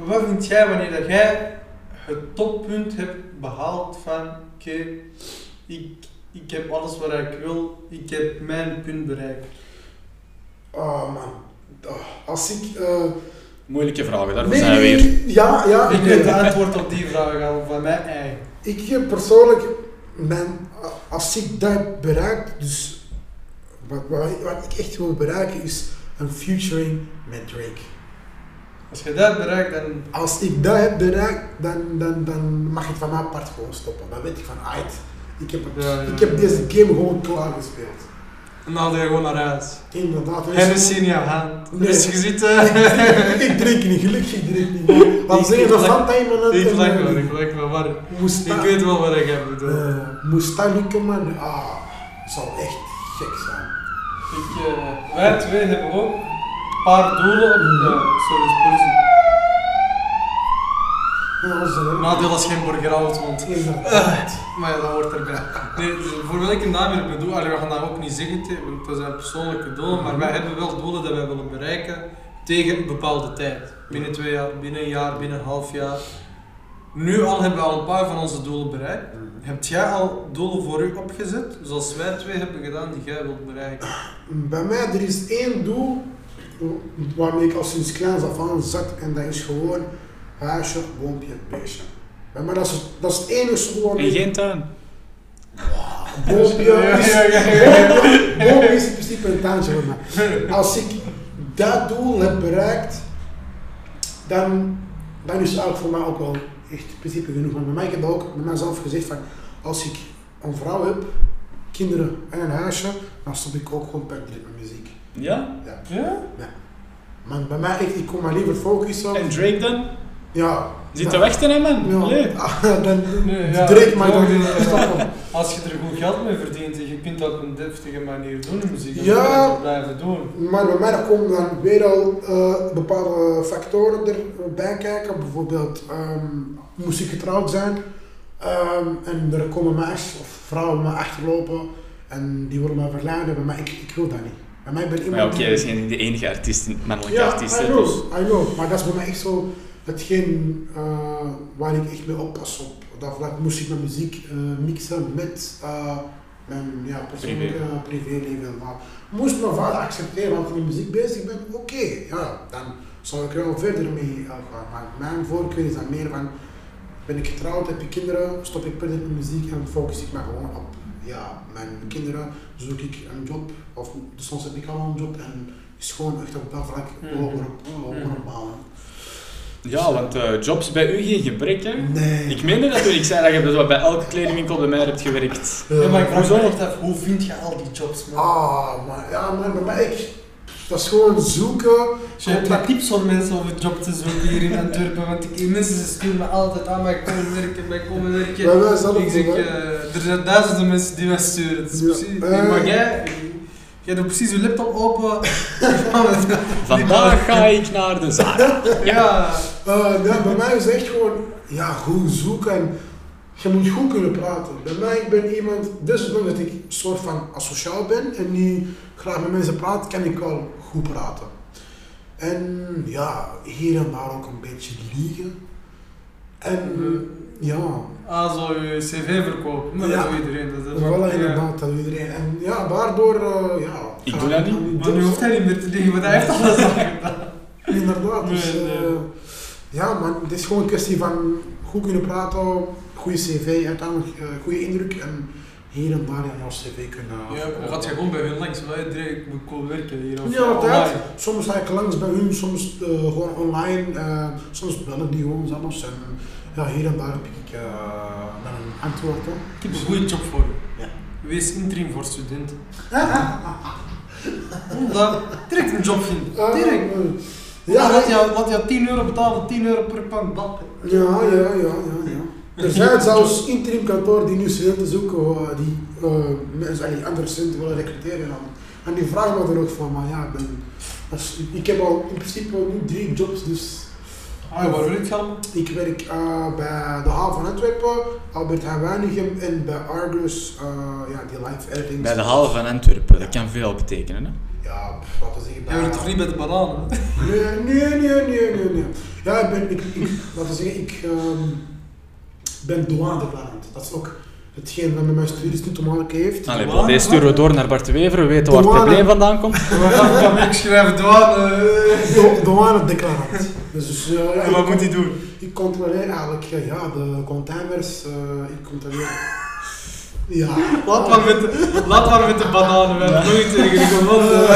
wat vind jij wanneer dat jij het toppunt hebt behaald van oké, ik, ik heb alles wat ik wil, ik heb mijn punt bereikt. Oh man, Ah, als ik... eh, Moeilijke vragen, daarvoor nee, zijn we weer. Ja, ja. Ik weet het antwoord op die vraag al van mij eigen. Ik heb persoonlijk, mijn, als ik dat heb bereikt, dus wat, wat, wat ik echt wil bereiken is een featuring met Drake. Als je dat bereikt, dan Als ik dat heb bereikt, dan, dan, dan mag het van mijn part gewoon stoppen. Dan weet ik van, uit. Ik heb, het- Ja, ja, ik heb deze game gewoon klaar gespeeld. dan haal je gewoon naar huis. Inderdaad. je. Hennessy in je hand. Nee. Dus je zit... ik drink niet, gelukkig ik drink niet. Ik- zeggen, ik een lag- Fanta in mijn hand. Ik en, eh, wel, ik lag wel, maar Moest ik weet wel wat ik heb bedoeld. lukken, man. Ah, zou echt gek zijn. Ik, eh, wij twee hebben ook paar doelen op... eh, sorry, is politie. Dat is. Nadeel als geen burgerauto, want... Inderdaad. Maar ja, dat hoort erbij. Nee, dus voor welke naam we bedoelen, allee, we gaan dat ook niet zeggen, want dat zijn persoonlijke doelen, maar wij hebben wel doelen dat wij willen bereiken tegen een bepaalde tijd. Binnen twee jaar, binnen een jaar, binnen een half jaar. Nu al hebben we al een paar van onze doelen bereikt. Heb jij al doelen voor u opgezet, zoals wij twee hebben gedaan, die jij wilt bereiken? Bij mij, er is één doel waarmee ik al sinds kleins af aan zat en dat is gewoon huisje, boompje, beestje. Mij, dat is, het- dat is het enige En waarmee geen tuin. boompje is, in principe een tuintje voor mij. Als ik dat doel heb bereikt, dan, dan is het eigenlijk voor mij ook wel echt in principe genoeg. Want bij mij, ik heb ook bij mezelf gezegd van, als ik een vrouw heb, kinderen en een huisje, dan stop ik ook gewoon per direct met muziek. Ja? Ja? Maar bij mij, echt, ik kom maar liever focussen. En Drake dan? Ja. Zit te wachten, hè, man? Ja. Allee. Ah, dan Nee, ja, Drake dan ja, niet. Als je er goed geld mee verdient en je kunt dat op een deftige manier doen in muziek, dan Ja. moet je dat blijven doen. Maar bij mij dan komen dan weer al eh, bepaalde factoren erbij kijken. Bijvoorbeeld, ehm, moest ik getrouwd zijn ehm, en er komen meisjes of vrouwen me achterlopen en die willen me verleiden. Mij, ik, ik wil dat niet. Bij mij ben Maar iemand oké, die- dat is geen de enige artiest, mannelijke Ja, artiest. I know, dus. I know. Maar dat is bij mij echt zo hetgeen eh, waar ik echt mee oppas op. Dat vlak moest ik mijn muziek eh, mixen met eh, mijn ja, persoonlijke privéleven. Maar moest mijn vader accepteren dat ik met muziek bezig ben, oké, ja, dan zou ik er wel verder mee gaan. Maar mijn voorkeur is dan meer van, ben ik getrouwd, heb ik kinderen, stop ik verder met muziek en focus ik me gewoon op ja, mijn kinderen, zoek ik een job, of soms heb ik al een job en is gewoon echt op dat vlak Mhm. hoger, hoger Mhm. bouwen. Ja, want eh, jobs bij u geen gebrek, hè? Nee. Ik meende dat toen ik zei dat je zo bij elke kledingwinkel bij mij hebt gewerkt. Eh, Ja, maar ik vraag hoezo? me echt af, hoe vind je al die jobs, man? Ah, maar ja, maar bij mij, ik, dat is gewoon zoeken. Je hebt wat tips voor mensen om een job te zoeken hier in Antwerpen, want ik, mensen ze sturen me altijd aan, maar komen werken, maar komen werken. Bij mij zelf Ik zeg, eh, er zijn duizenden mensen die mij sturen. Is Ja. precies, Eh. maar jij, jij doet precies je laptop open. Vandaag ga ik naar de zaak. ja. Eh, ja, bij mij is het echt gewoon, ja, goed zoeken en je moet goed kunnen praten. Bij mij, ik ben iemand, dus omdat ik een soort van asociaal ben en niet graag met mensen praat, kan ik wel goed praten. En ja, hier en daar ook een beetje liegen. En ja, Ah, zo je cv verkopen, maar Ja. dat doet iedereen. Dat is wel inderdaad, dat doet iedereen. En ja, daardoor, eh, ja. Ik doe dat niet. Maar nu hoeft hij niet meer te liggen, want hij heeft alles al gedaan. Inderdaad, dus Nee, nee. eh, ja man, het is gewoon een kwestie van goed kunnen praten, goede cv, uiteindelijk eh, goede indruk en hier en daar in jouw cv kunnen Ja, dan gaat je gewoon bij hun langs, wij direct, ik moet cool werken hier. Of Ja, altijd. Soms ga ik langs bij hun, soms eh, gewoon online, eh, soms bellen die gewoon zelfs en ja, hier en daar heb ik eh, dan een antwoord op. Ik heb een goede job voor je. Ja. Wees interim voor studenten. Dat, direct een job vinden. Eh, Direct. eh, Ja, laat je, laat je 10 euro betalen, 10 euro per bad. Ja, ja, ja, ja, ja. Er zijn zelfs interim kantoren die nu studenten zoeken, eh, die eh, mensen, andere studenten willen recruteren. En, en die vragen me er ook van, maar ja, ik ben, als, ik heb al in principe nu drie jobs, dus Ah, waar wil ik gaan? Ik werk eh, bij de haven van Antwerpen, Albert Heijn Weinigem en bij Argus, eh, ja, die live editing. Bij de haven van Antwerpen, dat kan veel betekenen. Hè? Ja, pff, laten we zeggen. Jij werkt toch niet bij de bananen? Nee, nee, nee, nee, nee, nee. Ja, ik ben, ik, ik, laten we zeggen, ik ehm, ben douanedeclarant. Dat is ook hetgeen wat met mijn studies nu te maken heeft. Allee, deze sturen we door naar Bart Wever, we weten waar het probleem vandaan komt. We gaan ik schrijven douane. Do- Douanedeclarant. Dus, dus eh, ja, En wat ik, moet hij doen? ik controleer eigenlijk ja, de containers, eh, ik controleer... Ja. Laat maar met de, laat maar met de bananen, we hebben nooit tegen gewonnen.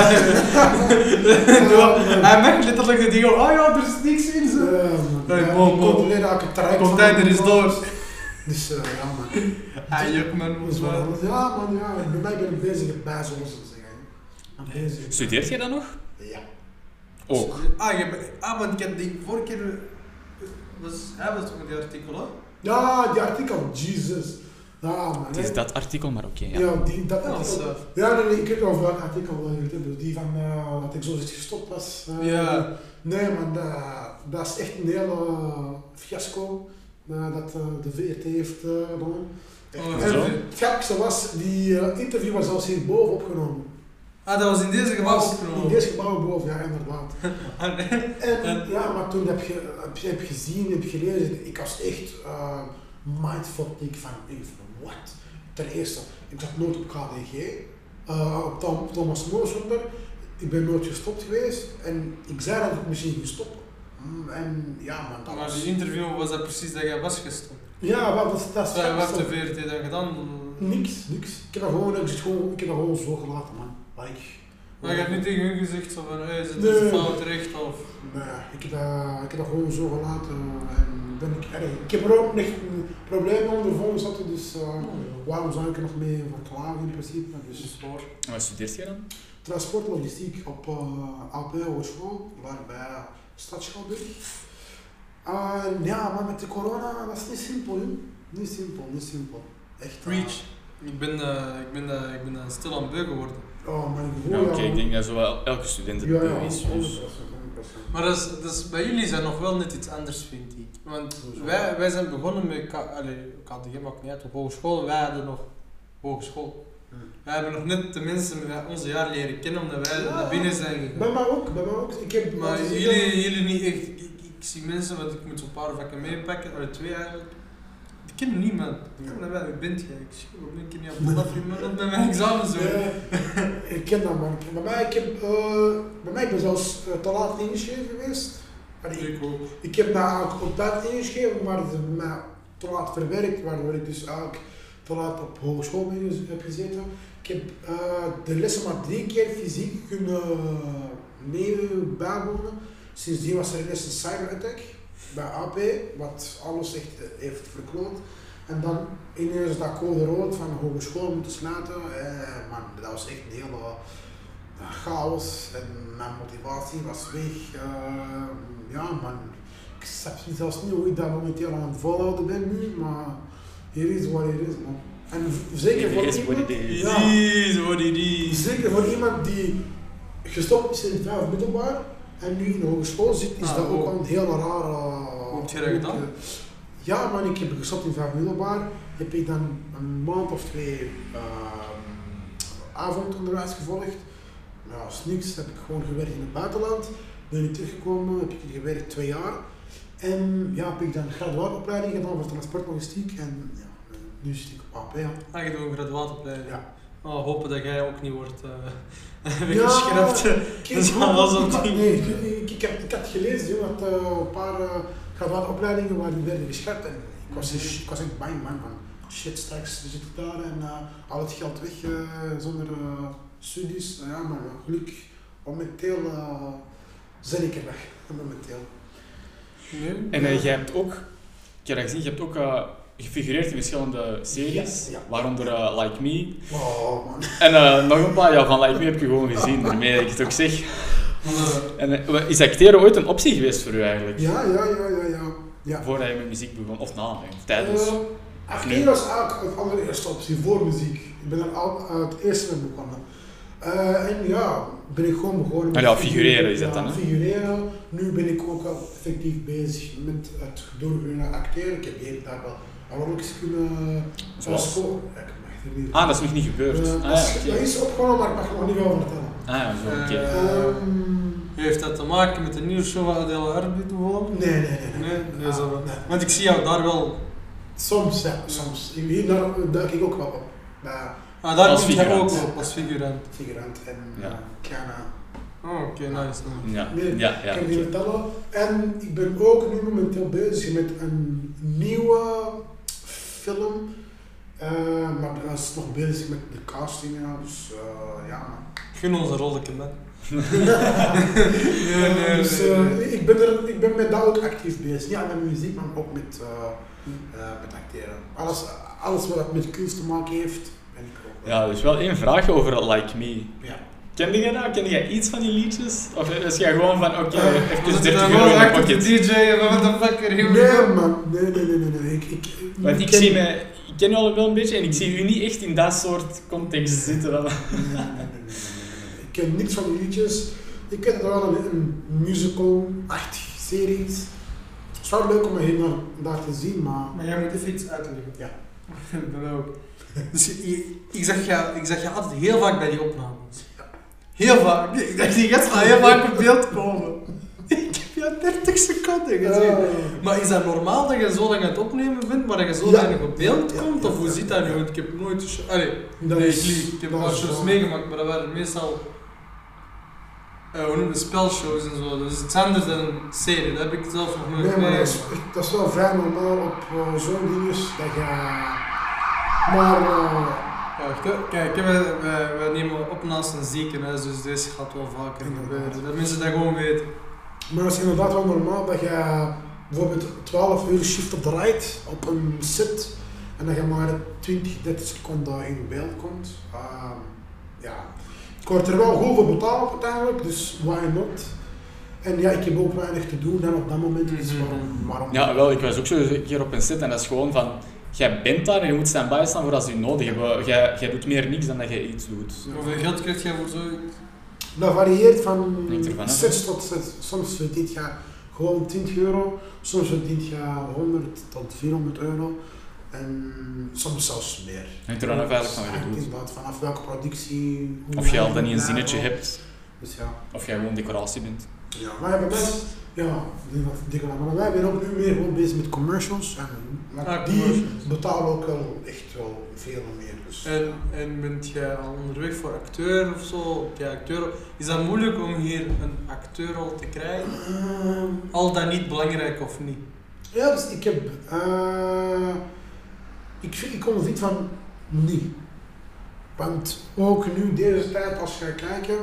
Hij merkt letterlijk dat hij gewoon, oh ja, er is niks in zo. Ja. Nee, traject van Container is door. Dus eh, ja man. Hij juk man, Dus, wel. wel- ja man, ja. Bij mij ben ik bezig met bij zoals ze zeggen. Ik bezig. Studeert jij dan nog? Ja. Ook. Ah, je, ah, want ik heb die vorige keer... eh, Was, hij was toch met die artikel, hè? Ja, die artikel, Jesus. Ja man. Het is dat artikel, maar oké. Ja, ja. die, dat dat artikel. eh, Ja, nee, nee, ik weet wel over welk artikel. Die van eh, dat ik zo zit gestopt was. eh, Ja. Nee, man, dat, dat is echt een hele fiasco dat eh, de VRT heeft eh, gedaan. Oh, En het grappigste was, die eh, interview was zelfs hierboven opgenomen. Ah, dat was in deze gebouw opgenomen. In deze gebouw boven, ja, inderdaad. Ah, nee. En En- ja, maar toen heb je, heb je heb gezien, heb gelezen, ik was echt uh, mindfuck. Ik van, wat? Ten eerste, ik zat nooit op KDG, eh, op Tom, Thomas Mooswonder. Ik ben nooit gestopt geweest en ik zei dat ik misschien gestopt. Mm, En ja, man, dat Maar was... die interview was dat precies dat jij was gestopt. Ja, wat, dat, is- dat is... Wat dat heeft de VRT dan gedaan? Niks, niks. Ik heb dat gewoon, ik, zit gewoon, ik heb dat gewoon zo gelaten, man. Like, Maar je hebt niet tegen hun gezegd zo van, hey, zit Nee. fout terecht of... Nee, ik heb, dat, ik heb dat gewoon zo gelaten en ben ik erg. Ik heb er ook echt een probleem ondervonden zitten, dus uh, waarom zou ik er nog mee verklagen in principe? Dus Dus. En wat studeert jij dan? transportlogistiek op uh, AP Hogeschool, waar bij Stadschouwburg. Uh, ja, maar met de corona, dat is niet simpel, joh. Niet simpel, niet simpel. Echt. uh, Preach. Ik ben, eh, ik ben, eh, ik ben eh, stil aan beu geworden. Oh, mijn Ja, gevoel. oké, ik denk dat zo wel elke student het Ja, ja, beu 100%. is. Dus. 100%. Maar dat is, dat is, bij jullie zijn nog wel net iets anders, vind ik. Want wij, wij zijn begonnen met K, allee, KDG maakt niet uit, op hogeschool en wij hadden nog hogeschool. Wij hebben nog net de mensen met onze jaar leren kennen omdat wij naar binnen zijn Bij gegaan. mij ook, bij mij ook. Ik heb, Maar jullie, jullie niet echt. Ik, ik, ik zie mensen, want ik moet zo'n paar vakken meepakken, of twee eigenlijk. Die kennen niemand. Ik ken naar wie bent jij? Ik zie ook een keer niet op dat iemand met mijn examen zo. Ik ken dat man. Bij mij, ik heb, eh, bij mij ik ben zelfs eh, te laat ingeschreven geweest. Allee, ik, Ik ook. ik heb mij eigenlijk op tijd ingeschreven, maar het is bij mij te laat verwerkt, waardoor ik dus eigenlijk laat op hogeschool gez- heb gezeten. Ik heb eh, de lessen maar drie keer fysiek kunnen mee bijwonen. Sindsdien was er ineens een cyberattack bij AP, wat alles echt eh, heeft verkloot. En dan ineens dat code rood van hogeschool moeten sluiten. Eh, man, dat was echt een hele eh, chaos en mijn motivatie was weg. Eh, ja man, ik snap zelfs niet hoe ik dat momenteel aan het volhouden ben nu, maar hier is wat het is man. En zeker voor It what iemand, it is. Ja. What it is. zeker voor iemand die gestopt is in het vijf middelbaar en nu in de hogeschool zit, is Ah, dat ook al een hele rare... Hoe heb je dat gedaan? Ja man, ik heb gestopt in vijf middelbaar. Heb ik dan een maand of twee ehm, avondonderwijs gevolgd. Nou, als niks heb ik gewoon gewerkt in het buitenland. Ben ik teruggekomen, heb ik hier gewerkt twee jaar. En ja, heb ik dan een graduaatopleiding gedaan voor transportlogistiek. En ja, nu zit ik op AP. Ja. Ah, je doet een graduaatopleiding. Ja. Oh, hopen dat jij ook niet wordt uh, weggeschrapt. Kijk, Dat ding. Nee, ik, ik, ik heb, ik had gelezen joh, dat eh, een paar uh, graduaatopleidingen werden geschrapt. En ik was, ik was echt bang man van shit, straks zit ik daar en uh, al het geld weg zonder studies. Ja, maar gelukkig momenteel ben ik er weg. Momenteel. Nee. En uh, jij hebt ook, ik heb dat gezien, je hebt ook uh, gefigureerd in verschillende series, Ja, ja. waaronder uh, Like Me. Oh man. En uh, nog een paar, ja, van Like Me heb je gewoon gezien, daarmee dat ik het ook zeg. En uh, is acteren ooit een optie geweest voor u eigenlijk? Ja, ja, ja, ja, ja. ja. Voordat je met muziek begon, of na, of tijdens? Uh, acteren was eigenlijk het allereerste optie voor muziek. Ik ben er al uh, het eerste mee begonnen. Eh, en ja, ben ik gewoon begonnen Ah ja, figureren is dat dan, hè? figureren. Nu ben ik ook wel effectief bezig met het door kunnen acteren. Ik heb hier daar wel rolletjes kunnen Zoals? Ja, niet Ah, dat is nog niet gebeurd. Eh, ah, dat, is, ja, dat oké. is opgenomen, maar ik mag er nog niet over vertellen. Ah, ja, oké. Eh, Ehm, Heeft dat te maken met de nieuwe show van Adele Arbi nee, nee, nee. nee. Nee, nee, Ah, zo. nee. Want ik zie jou daar wel. Soms, ja, soms. Hier daar duik ik ook wel op. Bij Ah, daar Als komt figurant. ook op als figurant. figurant en Ja. eh, kleine Oh, oké, nice. nice. Ja, Nee, ja, ja. ik kan vertellen. En ik ben ook nu momenteel bezig met een nieuwe film. Eh, maar dat is nog bezig met de casting. Ja, dus eh, ja. Gun ons een rolletje, man. nee, nee, dus, nee, nee. Ik, ben er, ik ben met dat ook actief bezig. Ja, met muziek, maar ook met, eh, eh, met acteren. Alles, alles wat met kunst te maken heeft. Ja, dus wel één vraag over Like Me. Ja. Kende jij dat? Kende jij iets van die liedjes? Of is jij gewoon van, oké, Eh, even Was het 30 dan euro gewoon in pocket? DJ wat de fuck er heel Nee, man. Nee, nee, nee, nee. nee. Ik, ik, Want ik ken- zie me, ik ken je al wel een beetje en ik zie u niet echt in dat soort context zitten. Nee, nee, nee, nee, nee, nee. Ik ken niks van die liedjes. Ik ken het wel een, een musical-achtige series. Het is wel leuk om hier naar, daar te zien, maar... Maar jij moet even iets uitleggen. Ja. Dat ook. Dus ik, ik, zag je, ik zag je altijd heel vaak bij die opnames. Heel vaak. Ik dacht, die gast gaat heel vaak op beeld komen. Ik heb je 30 seconden gezien. Eh, Maar is dat normaal dat je zo lang aan het opnemen bent, maar dat je zo weinig op beeld komt? Of hoe zit dat nu? Want ik heb nooit. Allee, nee, ik lieg. Ik heb is shows wel- meegemaakt, maar dat waren meestal... hoe je het, spelshows en zo. Dus het is anders dan een serie, dat heb ik zelf nog nooit Nee, maar dat is, dat is wel vrij normaal op eh, zo'n dinges dat je... Maar... eh, Ja, wacht, hè. Kijk, wij, wij, wij nemen op naast een ziekenhuis, dus deze gaat wel vaker gebeuren. Dat mensen dat gewoon weten. Maar het is inderdaad wel normaal dat je bijvoorbeeld 12 uur shift draait op een set en dat je maar 20, 30 seconden in beeld komt. Ehm, ja, ik word er wel goed voor betaald uiteindelijk, dus why not? En ja, ik heb ook weinig te doen dan op dat moment, dus Mhm. waarom, waarom Ja, wel, ik was ook zo een keer op een set en dat is gewoon van, jij bent daar en je moet stand-by staan voor als je nodig hebben. Jij, jij doet meer niks dan dat je iets doet. Hoeveel geld krijg jij voor zoiets? Dat varieert van Hangt ervan af, sets tot set. Soms verdient je gewoon 20 euro, soms verdient je 100 tot 400 euro en soms zelfs meer. Hangt er dan af eigenlijk van wat je doet. inderdaad vanaf welke productie. hoe Of je al dan niet een zinnetje hebt, Dus ja. of jij gewoon decoratie bent. Ja. Maar bij mij, ja, aan. Maar wij zijn ook nu meer gewoon bezig met commercials. En want Ah, die commercials. betalen ook wel echt wel veel meer. Dus. En, en bent jij al onderweg voor acteur of zo? Jij acteur? Is dat moeilijk om hier een acteurrol te krijgen? Ehm, Al dan niet belangrijk of niet? Ja, dus ik heb. eh ik, ik ondervind van niet. Want ook nu, deze tijd, als je gaat kijken,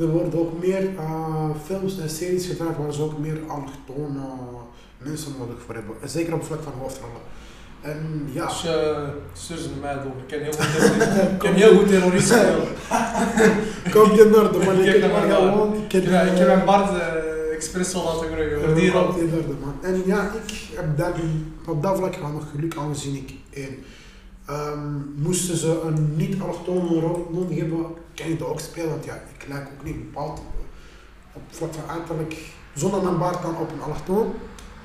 er worden ook meer eh, films en series gedraaid waar ze ook meer allochtone mensen nodig voor hebben. En Zeker op vlak van hoofdrollen. En ja, Dus uh, naar mij door. Ik ken heel goed ken heel goed terroristen. kom je naar de man, Ik ken maar gewoon. Ik heb, mijn Bart uh, expres al laten groeien. Rol. Komt in orde, man. En ja, ik heb dat, op dat vlak nog geluk aangezien ik één. Ehm, moesten ze een niet-allochtone rol nodig hebben, kan ik dat ook spelen. Want ja, ik lijk ook niet bepaald op vlak van uiterlijk, zonder mijn baard dan op een allochtoon.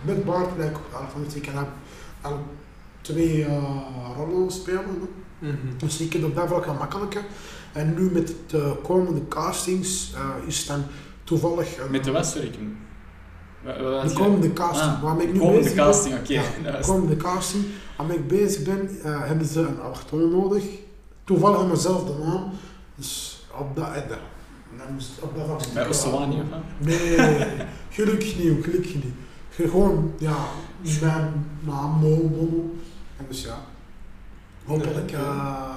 Met baard lijk ik op een allochtoon. Dus ik kan al twee eh, rollen spelen. Mhm. Dus ik heb op dat vlak makkelijker. En nu met de komende castings eh, is het dan toevallig... een- Met de wat, sorry? ik- wa- wa- wat de komende casting, Ah, waarmee ik nu komende bezig ben. casting, oké. Ja, dat de was- komende casting, waarmee ik bezig ben, eh, hebben ze een allochtoon nodig. Toevallig met dezelfde naam. Dus op dat, eh, dan moest op dat vlak- Bij Ossewani, of? Nee, gelukkig niet, gelukkig niet. Ge- Gewoon, ja, mijn naam, Mo. En dus ja, hopelijk eh,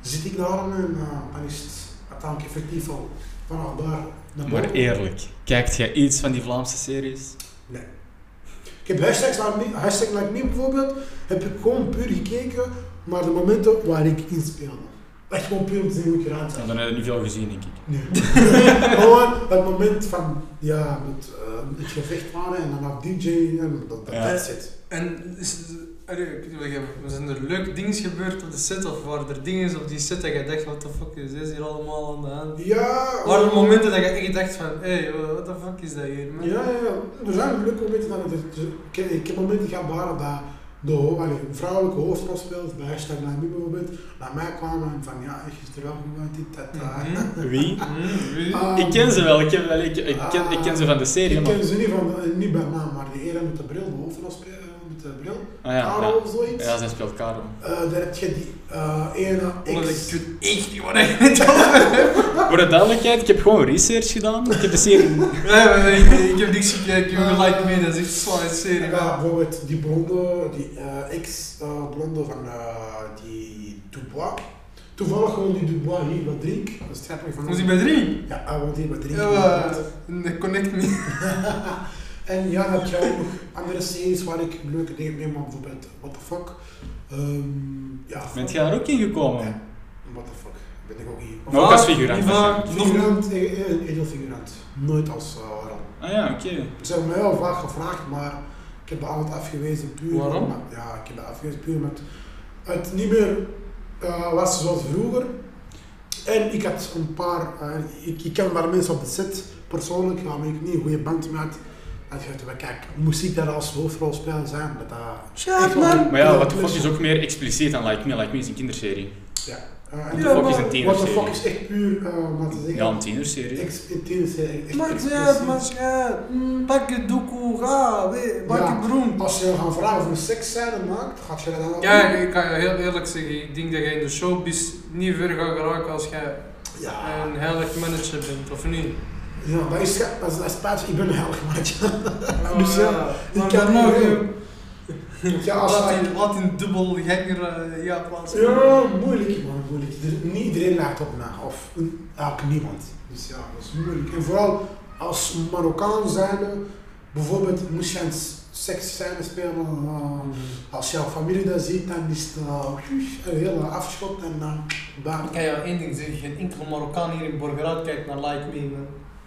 zit ik daar en eh, dan is het uiteindelijk effectief al vanaf daar Maar eerlijk, kijkt jij iets van die Vlaamse series? Ik heb hashtags like me, hashtag like me bijvoorbeeld, heb ik gewoon puur gekeken naar de momenten waar ik in speelde. Echt gewoon puur om te zien hoe ik eruit zag. Ja, dan heb je niet veel gezien, denk ik. Nee. Gewoon het moment van, ja, met, eh, het gevecht waren en dan op DJ en dat, dat Ja. that's it. En is, ik we zijn er leuke dingen gebeurd op de set of waren er dingen op die set dat je dacht, what the fuck is dit hier allemaal aan de hand? Ja, Waren er eh, momenten dat je echt dacht van, hé, hey, what the fuck is dat hier? man? Ja, ja, ja. Er zijn leuke momenten dat het, ik, heb- ik heb momenten gehad waar dat de ho- allee, een vrouwelijke hoofdrol speelt, bij hashtag naar mij bijvoorbeeld, naar mij kwamen en van ja, echt is er wel goed uit dit, dat. Mhm. Wie? Mhm? Ah, Ik ken ze wel, ik, heb, wel- ik, ik, ken, ik ken ze van de serie, Ik maar... ken ze niet, van, niet bij naam, maar die ene met de bril, de hoofdrol de bril, Ah, ja, Karel ja. of zoiets. ja, zij speelt Karel. Eh, daar heb je die eh ene ex. ik weet echt niet wat ik het over heb. Voor de duidelijkheid, ik heb gewoon research gedaan. Ik heb de serie... Ja, maar ik, ik heb niks gekeken, ik heb gelijk mee, dat is echt zware serie. Ja, bijvoorbeeld die blonde, die eh, ex-blonde van eh, die Dubois. Toevallig gewoon die Dubois hier wat drink. Dat is het grappige van Was hij bij drie? Ja, hij woont hier wat drink. Ja, connect niet. en ja, dan heb je ook nog andere series waar ik leuke dingen mee maak. Bijvoorbeeld What the Fuck. Ehm ja, Bent jij daar ook in gekomen? Ja. What the fuck. Ben ik ook hier. Maar ook als figurant. Nog Figurant, eh, eh, een edelfigurant. Nooit als uh. Ah ja, oké. Ze hebben mij wel vaak gevraagd, maar ik heb dat altijd afgewezen puur. Waarom? ja, ik heb dat afgewezen puur met het niet meer was zoals vroeger. En ik had een paar, eh, ik, ik ken wel mensen op de set persoonlijk, ja, maar ik niet een goede band mee had. Dat je dacht, kijk, moest ik daar als hoofdrolspeler zijn? Dat dat man! Maar ja, Fuck plus- is ook meer expliciet dan Like Me. Like Me is een kinderserie. Ja. Eh, What en the Ja, Fuck is maar een What the tienerserie. fuck is echt puur, eh, wat te zeggen, Ja, een tienerserie. ex- een tienerserie, echt Maakt expliciet. uit, maakt uit. Mm, Pak je doekoe, ga, Ja. je beroemd. Als je gaan vragen of een seksscène maakt, gaat je dat dan Ja, doen? ik kan je heel eerlijk zeggen, ik denk dat je in de showbiz niet ver gaat geraken als jij Ja. een heilig manager bent, of niet? Ja, dat is, dat is, dat is spijtig. Ik ben een heilig mannetje. Dus ja, ik maar kan nog. Ja, als Laat hij- die, laat die dubbelganger eh, ja. Ja, moeilijk man, moeilijk. Er- Niet iedereen lijkt op mij, of een- eigenlijk niemand. Dus ja, dat is moeilijk. En vooral als Marokkaan zijnde, bijvoorbeeld moest je een seksscène spelen, uh, als jouw familie dat ziet, dan is het uh, een hele afschot en dan bam. Ik kan jou één ding zeggen, geen enkel Marokkaan hier in Borgerhout kijkt naar Like Me. Man.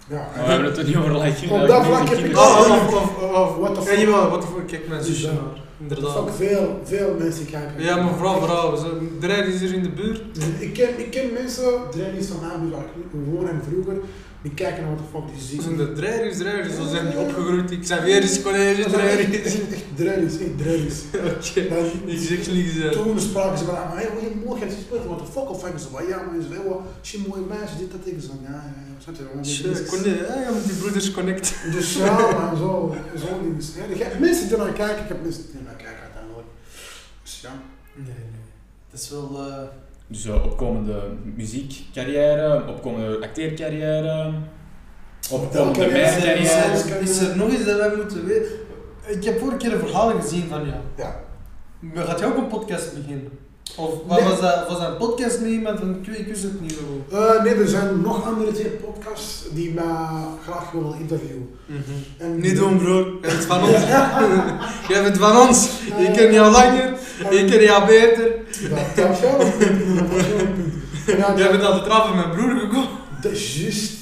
Ja. Maar we hebben het er niet over Me. Op Like dat is vlak een heb ik kinderserie. al- of, of, of, What the Ja, fuck? jawel, what the fuck, kijk mijn Dus ja. Dat Inderdaad. ook veel, veel mensen kijken. Ja, maar vooral vrouwen. Drijf is hier in de buurt. Ik ken, ik ken mensen, trainers van mij, waar ik gewoon en vroeger, die kijken naar wat de fuck die Dat zien. zijn de dreigers, dreigers. Zo zijn die opgegroeid. Ik zei weer eens college, Echt, dreigers. echt, echt. Oké, ik zeg niks. eh. Toen spraken ze van, ah, hey, hoe mooi gaat spelen, wat de fuck of ik ze van, ja, maar ze wel, zie mooie meisje, dit, dat, ik zo, ja, ja, ja, snap je, je, ja, met die broeders connect. Dus ja, maar zo, zo heb mensen die naar kijken, ik heb mensen die naar kijken uiteindelijk. Dus ja. Nee, nee. Dat is wel... Dus eh, opkomende muziekcarrière, opkomende acteercarrière, opkomende Carrière, is, er, is, is nog iets dat wij moeten weten? Ik heb vorige keer een verhaal gezien van jou. Ja. Maar gaat jij ook een podcast beginnen? Of Nee. was, dat, was dat een podcast met iemand? Want ik, weet- ik wist het niet zo. Eh, nee, er zijn nog andere twee podcasts die mij graag willen interviewen. En Niet doen, broer. Jij bent van ons. Jij bent van ons. Ik ken jou langer. Ik ken jou beter. Dat dat is wel een punt, dat is wel een Jij bent aan de trap van mijn broer gekomen. Dat is juist.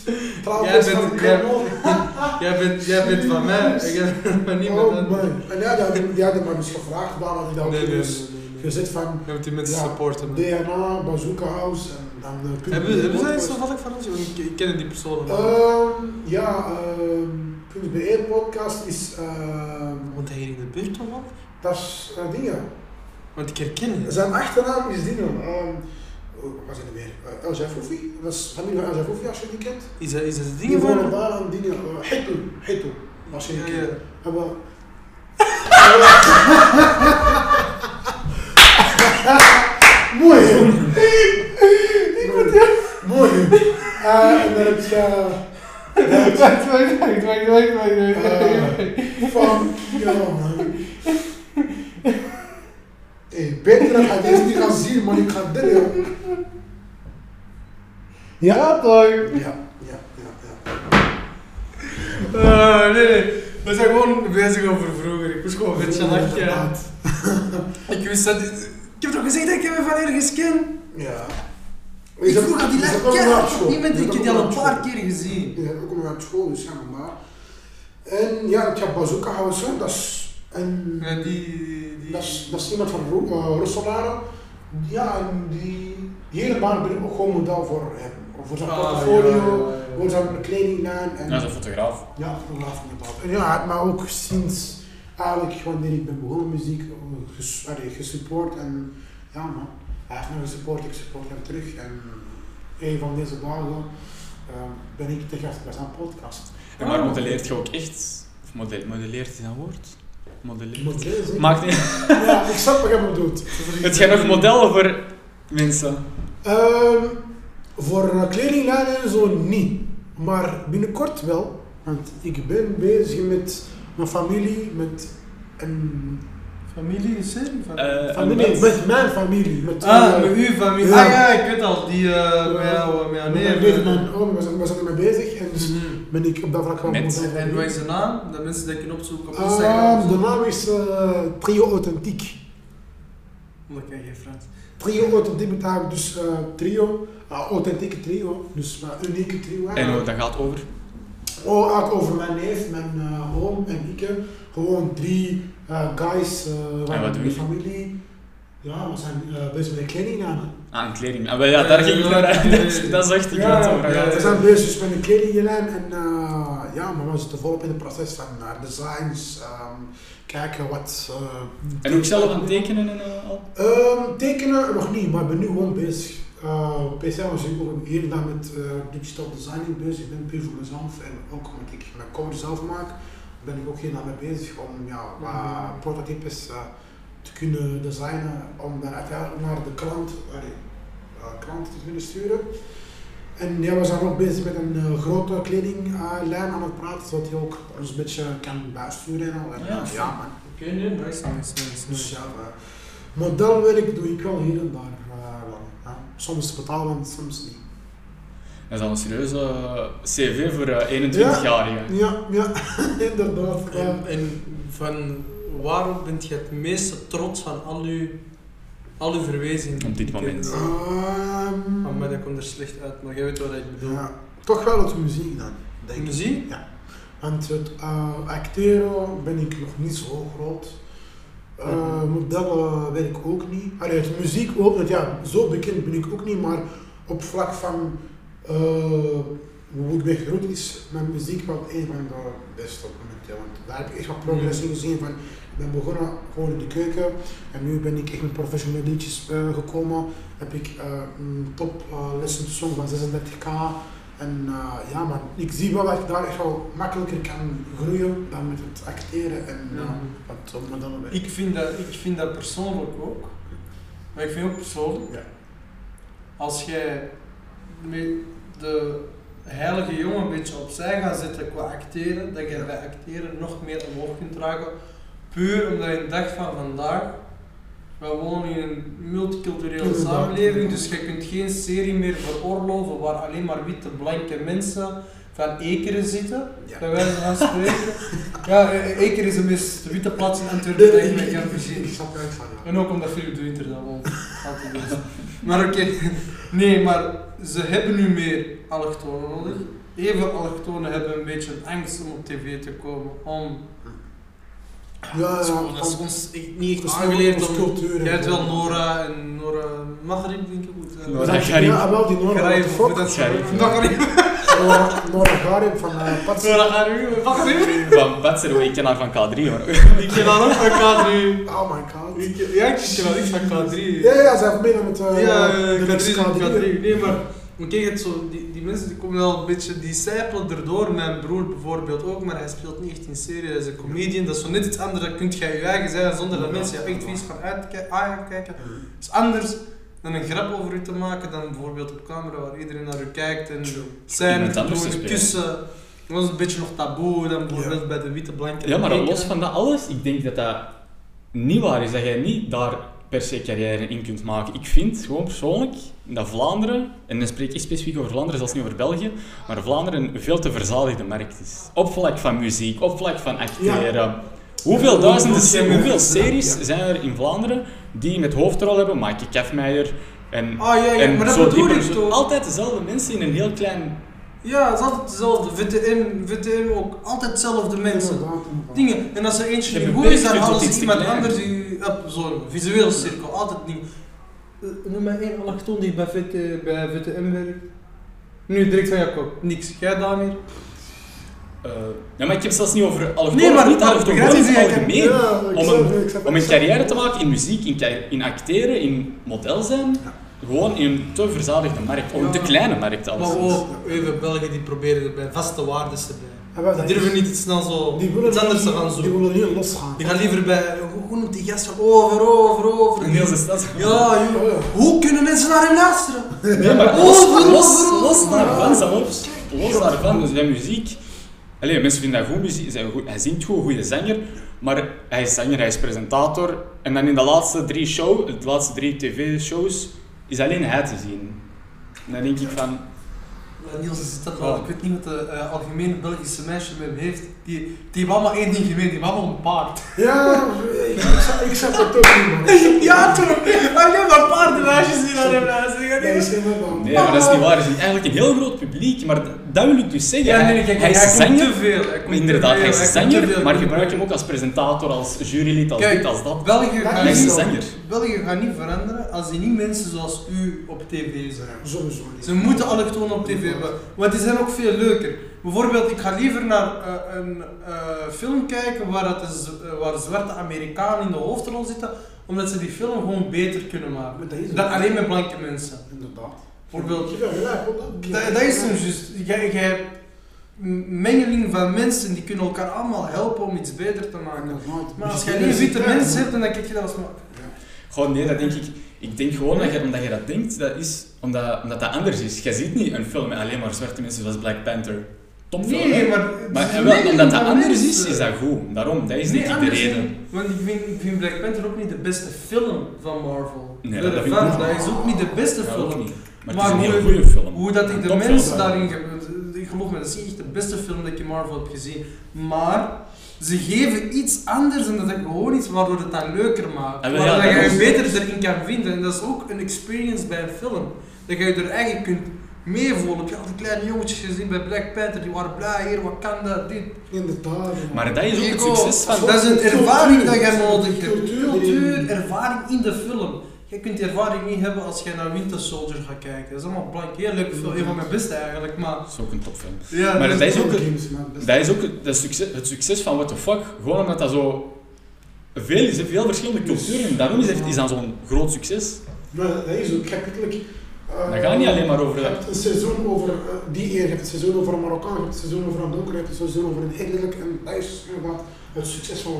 Jij bent- van jij- bent, jij bent van mij. En jij bent van niemand Oh man. En ja, die hadden, die me dus gevraagd, waar had ik dat ook Nee, nee, dus gezet van Je moet die mensen Ja, supporten. man. DNA, Bazooka House en dan Punt Hebben, BE hebben zij iets toevallig van ons? Ik, ik ken die personen. nog. Ehm, ja, Punt BE podcast is, ehm Want hij hier in de buurt toevallig? dat is eh, dingen. Want ik herken het. Zijn achternaam is dingen. ehm oh, wat is het weer? Uh, El Jafoufi, dat is familie van El Jafoufi als je die kent. Is dat, is dat de Die dingen wonen van? daar aan Hey, beter dat hij deze niet gaat zien, maar ik ga dit doen. Ja? Ja, toch? Ja, ja, ja, ja. Eh, nee, nee. We zijn gewoon bezig over vroeger. Ik moest gewoon een beetje lachen. Ik wist dat... Ik heb toch gezegd dat ik hem van ergens ken? Ja. Ik zat- vroeg aan die ja, Je ik heb die al een paar keer gezien. Je hebt ook nog naar school, dus ja, maar. En ja, ik heb Bazooka House, dat is Ja, die... die Dat is, dat is iemand van Ro- uh, Rossolaro. Ja, en die, die hele baan ben ik ook gewoon model voor hem. Voor zijn Ah, portfolio, ja, ja, ja. voor zijn kledinglijn. En, Dat is een fotograaf. Ja, fotograaf inderdaad. En ja, hij heeft mij ook sinds eigenlijk wanneer ik ben begonnen met muziek eh, ges, allee, gesupport. En ja man, hij heeft me gesupport, ik support hem terug. En een van deze dagen eh, ben ik te gast bij zijn podcast. En maar modelleert je ook echt? Of model, modelleert is dat een woord? Modelleert. Moet lezen. Maakt niet. Ja, ik snap wat je bedoelt. Het gaat nog modellen voor mensen. Ehm, voor eh, kledinglijnen en zo niet. Maar binnenkort wel. Want ik ben bezig met mijn familie, met een Familie, is serie? Van... Eh, familie, met- met mijn familie. Met, ah, eh, met uw familie. ja. Ah ja, ik weet al, die eh met jou, met jou neef. mijn oom, we zijn, we zijn ermee bezig. En dus Mhm. ben ik op dat vlak wel van En die. wat is de naam? Dat mensen dat kunnen opzoeken op Instagram. de naam is eh, Trio Authentiek. Omdat ik geen Frans. Trio Authentiek betekent dus eh, trio, ah, authentieke trio, dus uh, unieke trio. En hoe dat gaat over? Oh, ook over mijn neef, mijn eh, oom en ik. Gewoon drie eh, guys En van wat doen de jullie? familie. Ja, we zijn eh, bezig met de kleding aan. Ah, een kleding. Ah, ja, daar ging ik naar uit. Dat is- echt ik Ja. We zijn bezig dus met de kledinglijn en eh, ja, maar we zitten volop in het proces van designs, ehm, kijken wat... eh, En ook zelf aan tekenen en al? Ehm, tekenen nog niet, maar ik ben nu gewoon bezig. Uh, PC was ik ook heel dag met eh, digital designing bezig. Ik ben puur voor mezelf en ook omdat ik mijn cover zelf maak, ben ik ook heel dag mee bezig om ja, wat Mhm. prototypes eh, te kunnen designen om dan uiteindelijk naar de klant, eh, klant te kunnen sturen. En ja, we zijn ook bezig met een eh, grote kledinglijn aan het praten, zodat hij ook ons een beetje kan bijsturen en al. En, Ja, ja, man. Oké, nee, nice, nice, nice. Dus ja, modelwerk doe ik wel hier en daar. Soms betalen, soms niet. Dat is al een serieuze CV voor eh, 21-jarigen. Ja, ja, inderdaad. ja. En, en van waarom bent je het meeste trots van al uw, al uw verwijzingen? Op dit moment. Ehm, Oh, maar dat komt er slecht uit, maar jij weet wat ik bedoel. ja, toch wel het muziek dan. Denk ik. Muziek? Ja. Want het eh, acteren ben ik nog niet zo groot. Eh Mhm. modellen weet ik ook niet. Allee, het muziek ook, want ja, zo bekend ben ik ook niet, maar op vlak van eh, hoe ik ben gegroeid is mijn muziek wel een van de beste op het moment. Ja, want daar heb ik echt wat progress in gezien van, ik ben begonnen gewoon in de keuken en nu ben ik echt met professionele liedjes eh, gekomen. Heb ik eh, een top uh, listen song van 36k en eh, ja man, ik zie wel dat ik daar echt wel makkelijker kan groeien dan met het acteren en Ja. uh, wat op modellen werk. Ik vind, dat, ik vind dat persoonlijk ook. Maar ik vind ook persoonlijk. Ja. Als jij met de heilige jongen een beetje opzij gaat zetten qua acteren, dat je bij acteren nog meer omhoog kunt dragen. Puur omdat je dag van vandaag, we wonen in een multiculturele samenleving, dus je kunt geen serie meer veroorloven waar alleen maar witte, blanke mensen van Ekeren zitten, Ja. bij wijze van spreken. ja, E- Ekeren is de meest witte plaats in Antwerpen dat kan Ik uit van ja. En ook omdat Philip de Winter dat woont. Maar oké, nee, maar ze hebben nu meer allochtonen nodig. Even allochtonen hebben een beetje angst om op tv te komen. Om... Ja, dat is, ja, dat is ons echt niet echt aangeleerd om... cultuur. Jij hebt wel Nora en Nora Maghrib, denk ik. Goed, Nora Garib. Ja, wel die Nora fuck? Garib. Nora Garib. Nora, Nora Garib van uh, Pats. Nora Garib, Maghrib. Van Betser, ik ken haar van K3 hoor. Ik ken haar ook van K3. Oh my god. Ik ken- Ja, ik ken haar niet van K3. Ja, ja, ze heeft meegedaan met uh, Ja, de K3, next K3. Nee, maar maar kijk, het zo, die, die mensen die komen wel een beetje, die sijpelen erdoor. Mijn broer bijvoorbeeld ook, maar hij speelt niet echt in serie. Hij is een comedian. Dat is zo net iets anders. Dat kun je je eigen zijn zonder dat mensen je echt vies gaan uitkijken. aankijken. Dat is anders dan een grap over u te maken dan bijvoorbeeld op camera waar iedereen naar u kijkt en zijn kussen. Dat was een beetje nog taboe dan bijvoorbeeld bij de witte blanke. Ja, maar los van dat alles, ik denk dat dat niet waar is. Dat jij niet daar per se carrière in kunt maken. Ik vind gewoon persoonlijk dat Vlaanderen, en dan spreek ik specifiek over Vlaanderen, zelfs niet over België, maar Vlaanderen een veel te verzadigde markt is. Op vlak van muziek, op vlak van acteren. Hoeveel duizenden, hoeveel ja. series zijn er in Vlaanderen die met hoofdrol hebben? Maaike Kefmeijer, En, Ah, ja, ja, en maar dat zo bedoel die ik toch. Altijd dezelfde mensen in een heel klein... Ja, het is altijd hetzelfde. VTM, VTM ook. Altijd dezelfde mensen. Dingen. En als er eentje Je niet goed is, dan halen ze iemand anders die zo'n visueel cirkel. Altijd niet. Eh, noem mij één allochtoon die bij, VT, bij VTM werkt. Nu direct van Jacob. Niks. Jij Damir? Eh, ja, maar ik heb zelfs niet over allochtoon Nee, maar- niet maar in het ik heb- algemeen. Ja, om een, om een carrière te maken in muziek, in, in acteren, in model zijn, gewoon in een te verzadigde markt. Of een te kleine markt Maar alleszins. ook even Belgen die proberen er bij vaste waarden te blijven. Maar Die durven niet te snel zo die willen iets anders te niet- gaan Die zoeken. willen niet losgaan. Die gaan liever bij, hoe noemt die gast van over, over, over. In heel de stad. Ja, joh. Hoe kunnen mensen naar hem luisteren? Nee, maar los, los, los daarvan zelfs. Los daarvan, dus zijn muziek... Allee, mensen vinden dat goed muziek, zijn goed, hij zingt goed, een goede zanger, maar hij is zanger, hij is presentator. En dan in de laatste drie, show, de laatste drie tv-shows is alleen hij te zien. En dan denk ik van... Ja, Niels is dat wel. Ik weet niet wat de eh, algemene Belgische meisje met hem heeft. Die, die hebben allemaal één ding gemeen, die hebben allemaal een paard. Ja, ik, ik, snap het ook niet, ja, toch? Alleen maar paardenmeisjes die naar hem luisteren. Dat. Nee, maar dat is niet waar. Er is eigenlijk een heel groot publiek, maar dat wil ik dus zeggen. Ja, nee, hij, kijk, hij is hij komt zanger, te veel. hij komt te inderdaad, veel, hij is zanger, veel, maar gebruik hem ook als presentator, als jurylid, als Kijk, dit, als dat. België Dat gaat, Hij is zanger. België gaat niet veranderen als die niet mensen zoals u op tv zijn. Sowieso niet. Ze moeten allochtonen op tv hebben, want die zijn ook veel leuker. Bijvoorbeeld, ik ga liever naar eh, een eh, film kijken waar, het is, eh, waar zwarte Amerikanen in de hoofdrol zitten, omdat ze die film gewoon beter kunnen maken. Maar dat is Dan alleen met blanke mensen. Inderdaad. Bijvoorbeeld, je dat- dat, is hem juist. Jij, jij hebt een mengeling van mensen die kunnen elkaar allemaal helpen om iets beter te maken. Maar als Dus jij niet witte mensen hebt, dan kijk je dat als maar. Gewoon nee, dat denk ik. Ik denk gewoon dat je, omdat je dat denkt, dat is omdat, omdat dat anders is. Je ziet niet een film met alleen maar zwarte mensen zoals Black Panther. Topfilm, Nee, maar. Maar wel, omdat dat anders is, is dat goed. Daarom, dat is denk ik de reden. niet. Want ik vind, ik vind Black Panther ook niet de beste film van Marvel. Nee, dat vind ik fans, niet. dat is ook niet de beste Ja, film. Maar, Maar het is een hoe- goede film. Hoe dat ik de mensen daarin ik geloof me, dat is niet echt de beste film dat ik in Marvel heb gezien. Maar ze geven iets anders en dat is gewoon iets waardoor het dan leuker maakt. Ja, waardoor je dat je is- beter erin kan vinden. En dat is ook een experience bij een film. Dat je er eigenlijk kunt meevoelen. Heb je al die kleine jongetjes gezien bij Black Panther, die waren blij, hier, wat kan dat, dit. Inderdaad. Maar dat is ook het succes van... Dat is een ervaring dat je nodig hebt. Cultuur, ervaring in de film. Je kunt die ervaring niet hebben als je naar Winter Soldier gaat kijken. Dat is allemaal blank. Heel leuk film. Een van mijn beste eigenlijk, maar... Dat is ook een topfilm. Ja, Maar dat is ook- Games, man. Dat is- ook het, succes, het succes van What the Fuck. Gewoon omdat dat zo... Veel veel verschillende culturen. En daarom is het is dat zo'n groot succes. Maar dat is ook, eh, Dat gaat niet alleen maar over Je dat. hebt een seizoen over eh, die eer, je hebt een seizoen over een Marokkaan, je hebt een seizoen over een donker, je hebt een seizoen over een eerlijk. En dat is inderdaad het succes van hè.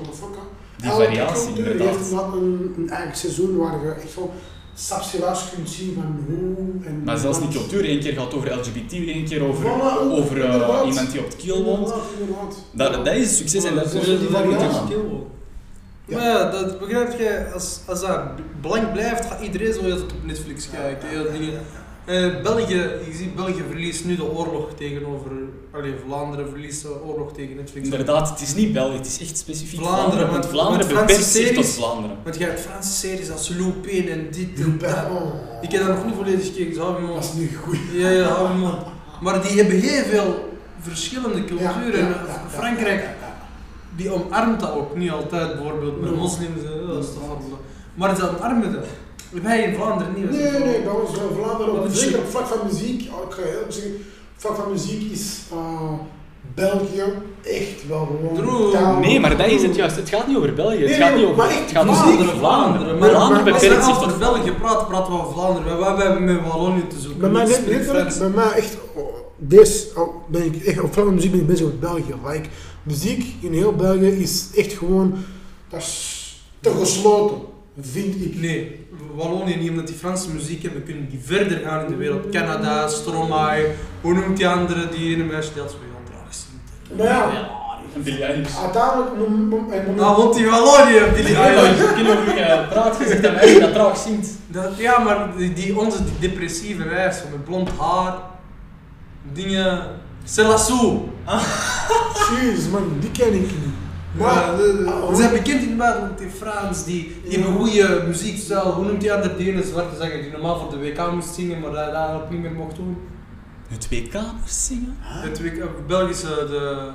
Die Elke variatie, inderdaad. heeft inderdaad een, een eigen seizoen waar je echt zo sapsilaas kunt zien van hoe en... Maar zelfs niet wat- cultuur. Eén keer gaat het over LGBT, één keer over, Voilà, over eh, iemand die op het kiel woont. Dat, dat is het succes en dat is die variatie. Maar ja, dat begrijp je, als, als dat blank blijft, gaat iedereen zo heel op Netflix kijken. heel dingen. Eh, België, je ziet België verliest nu de oorlog tegenover, allee, Vlaanderen verliest de oorlog tegen Netflix. Inderdaad, het is niet België, het is echt specifiek Vlaanderen, Vlaanderen. want- Vlaanderen beperkt zich tot Vlaanderen. Want je hebt Franse series als Lupin en dit en dat. oh. Ik heb dat nog niet volledig gekeken, dus hou Dat is niet goed. Ja, ja, hou mond. Maar die hebben heel veel verschillende Ja, culturen. ja, En ja, ja, Frankrijk, ja, ja. Die omarmt dat ook niet altijd, bijvoorbeeld met Nee. moslims. eh, Dat is toch. Maar ze omarmen dat. Wij in Vlaanderen niet. Nee, nee, bij ons in Vlaanderen, Wat op, is zeker het? op vlak van muziek, ik ga heel zeggen, op vlak van muziek is eh, België echt wel gewoon... Nee, maar dat is het juist. Het gaat niet over België. Het Nee, gaat nee, niet over... maar Het gaat Vlaanderen, over Vlaanderen. Maar, Vlaanderen beperkt zich over tot... België praten, praten we over Vlaanderen. Wij, wij hebben met Wallonië te zoeken. Bij mij, net, Frans. bij mij echt, oh, deze, oh, ben ik echt, op vlak van muziek ben ik bezig met België. Like, muziek in heel België is echt gewoon, dat is te gesloten, vind ik. Nee, Wallonië niet, omdat die Franse muziek hebben, kunnen die verder gaan in de wereld. Canada, Stromae, hoe noemt die andere, die ene meisje die als twee draag zingt. Maar ja, Eilish. uiteindelijk, Nou, want die Wallonië, Billie Eilish. Ik niet of je praat gezegd dat meisje dat traag zingt. Dat, ja, maar die, onze die depressieve wijf, zo met blond haar, dingen. Selassou. Jezus man, die ken ik niet. Maar, Maar eh, ah, ze zijn bekend in het buitenland, in Frans, die, die hebben een goede muziekstijl. Hoe noemt die andere die ene zwarte zanger die normaal voor de WK moest zingen, maar dat dat ook niet meer mocht doen? Het WK moest zingen? Het WK, Belgische, de,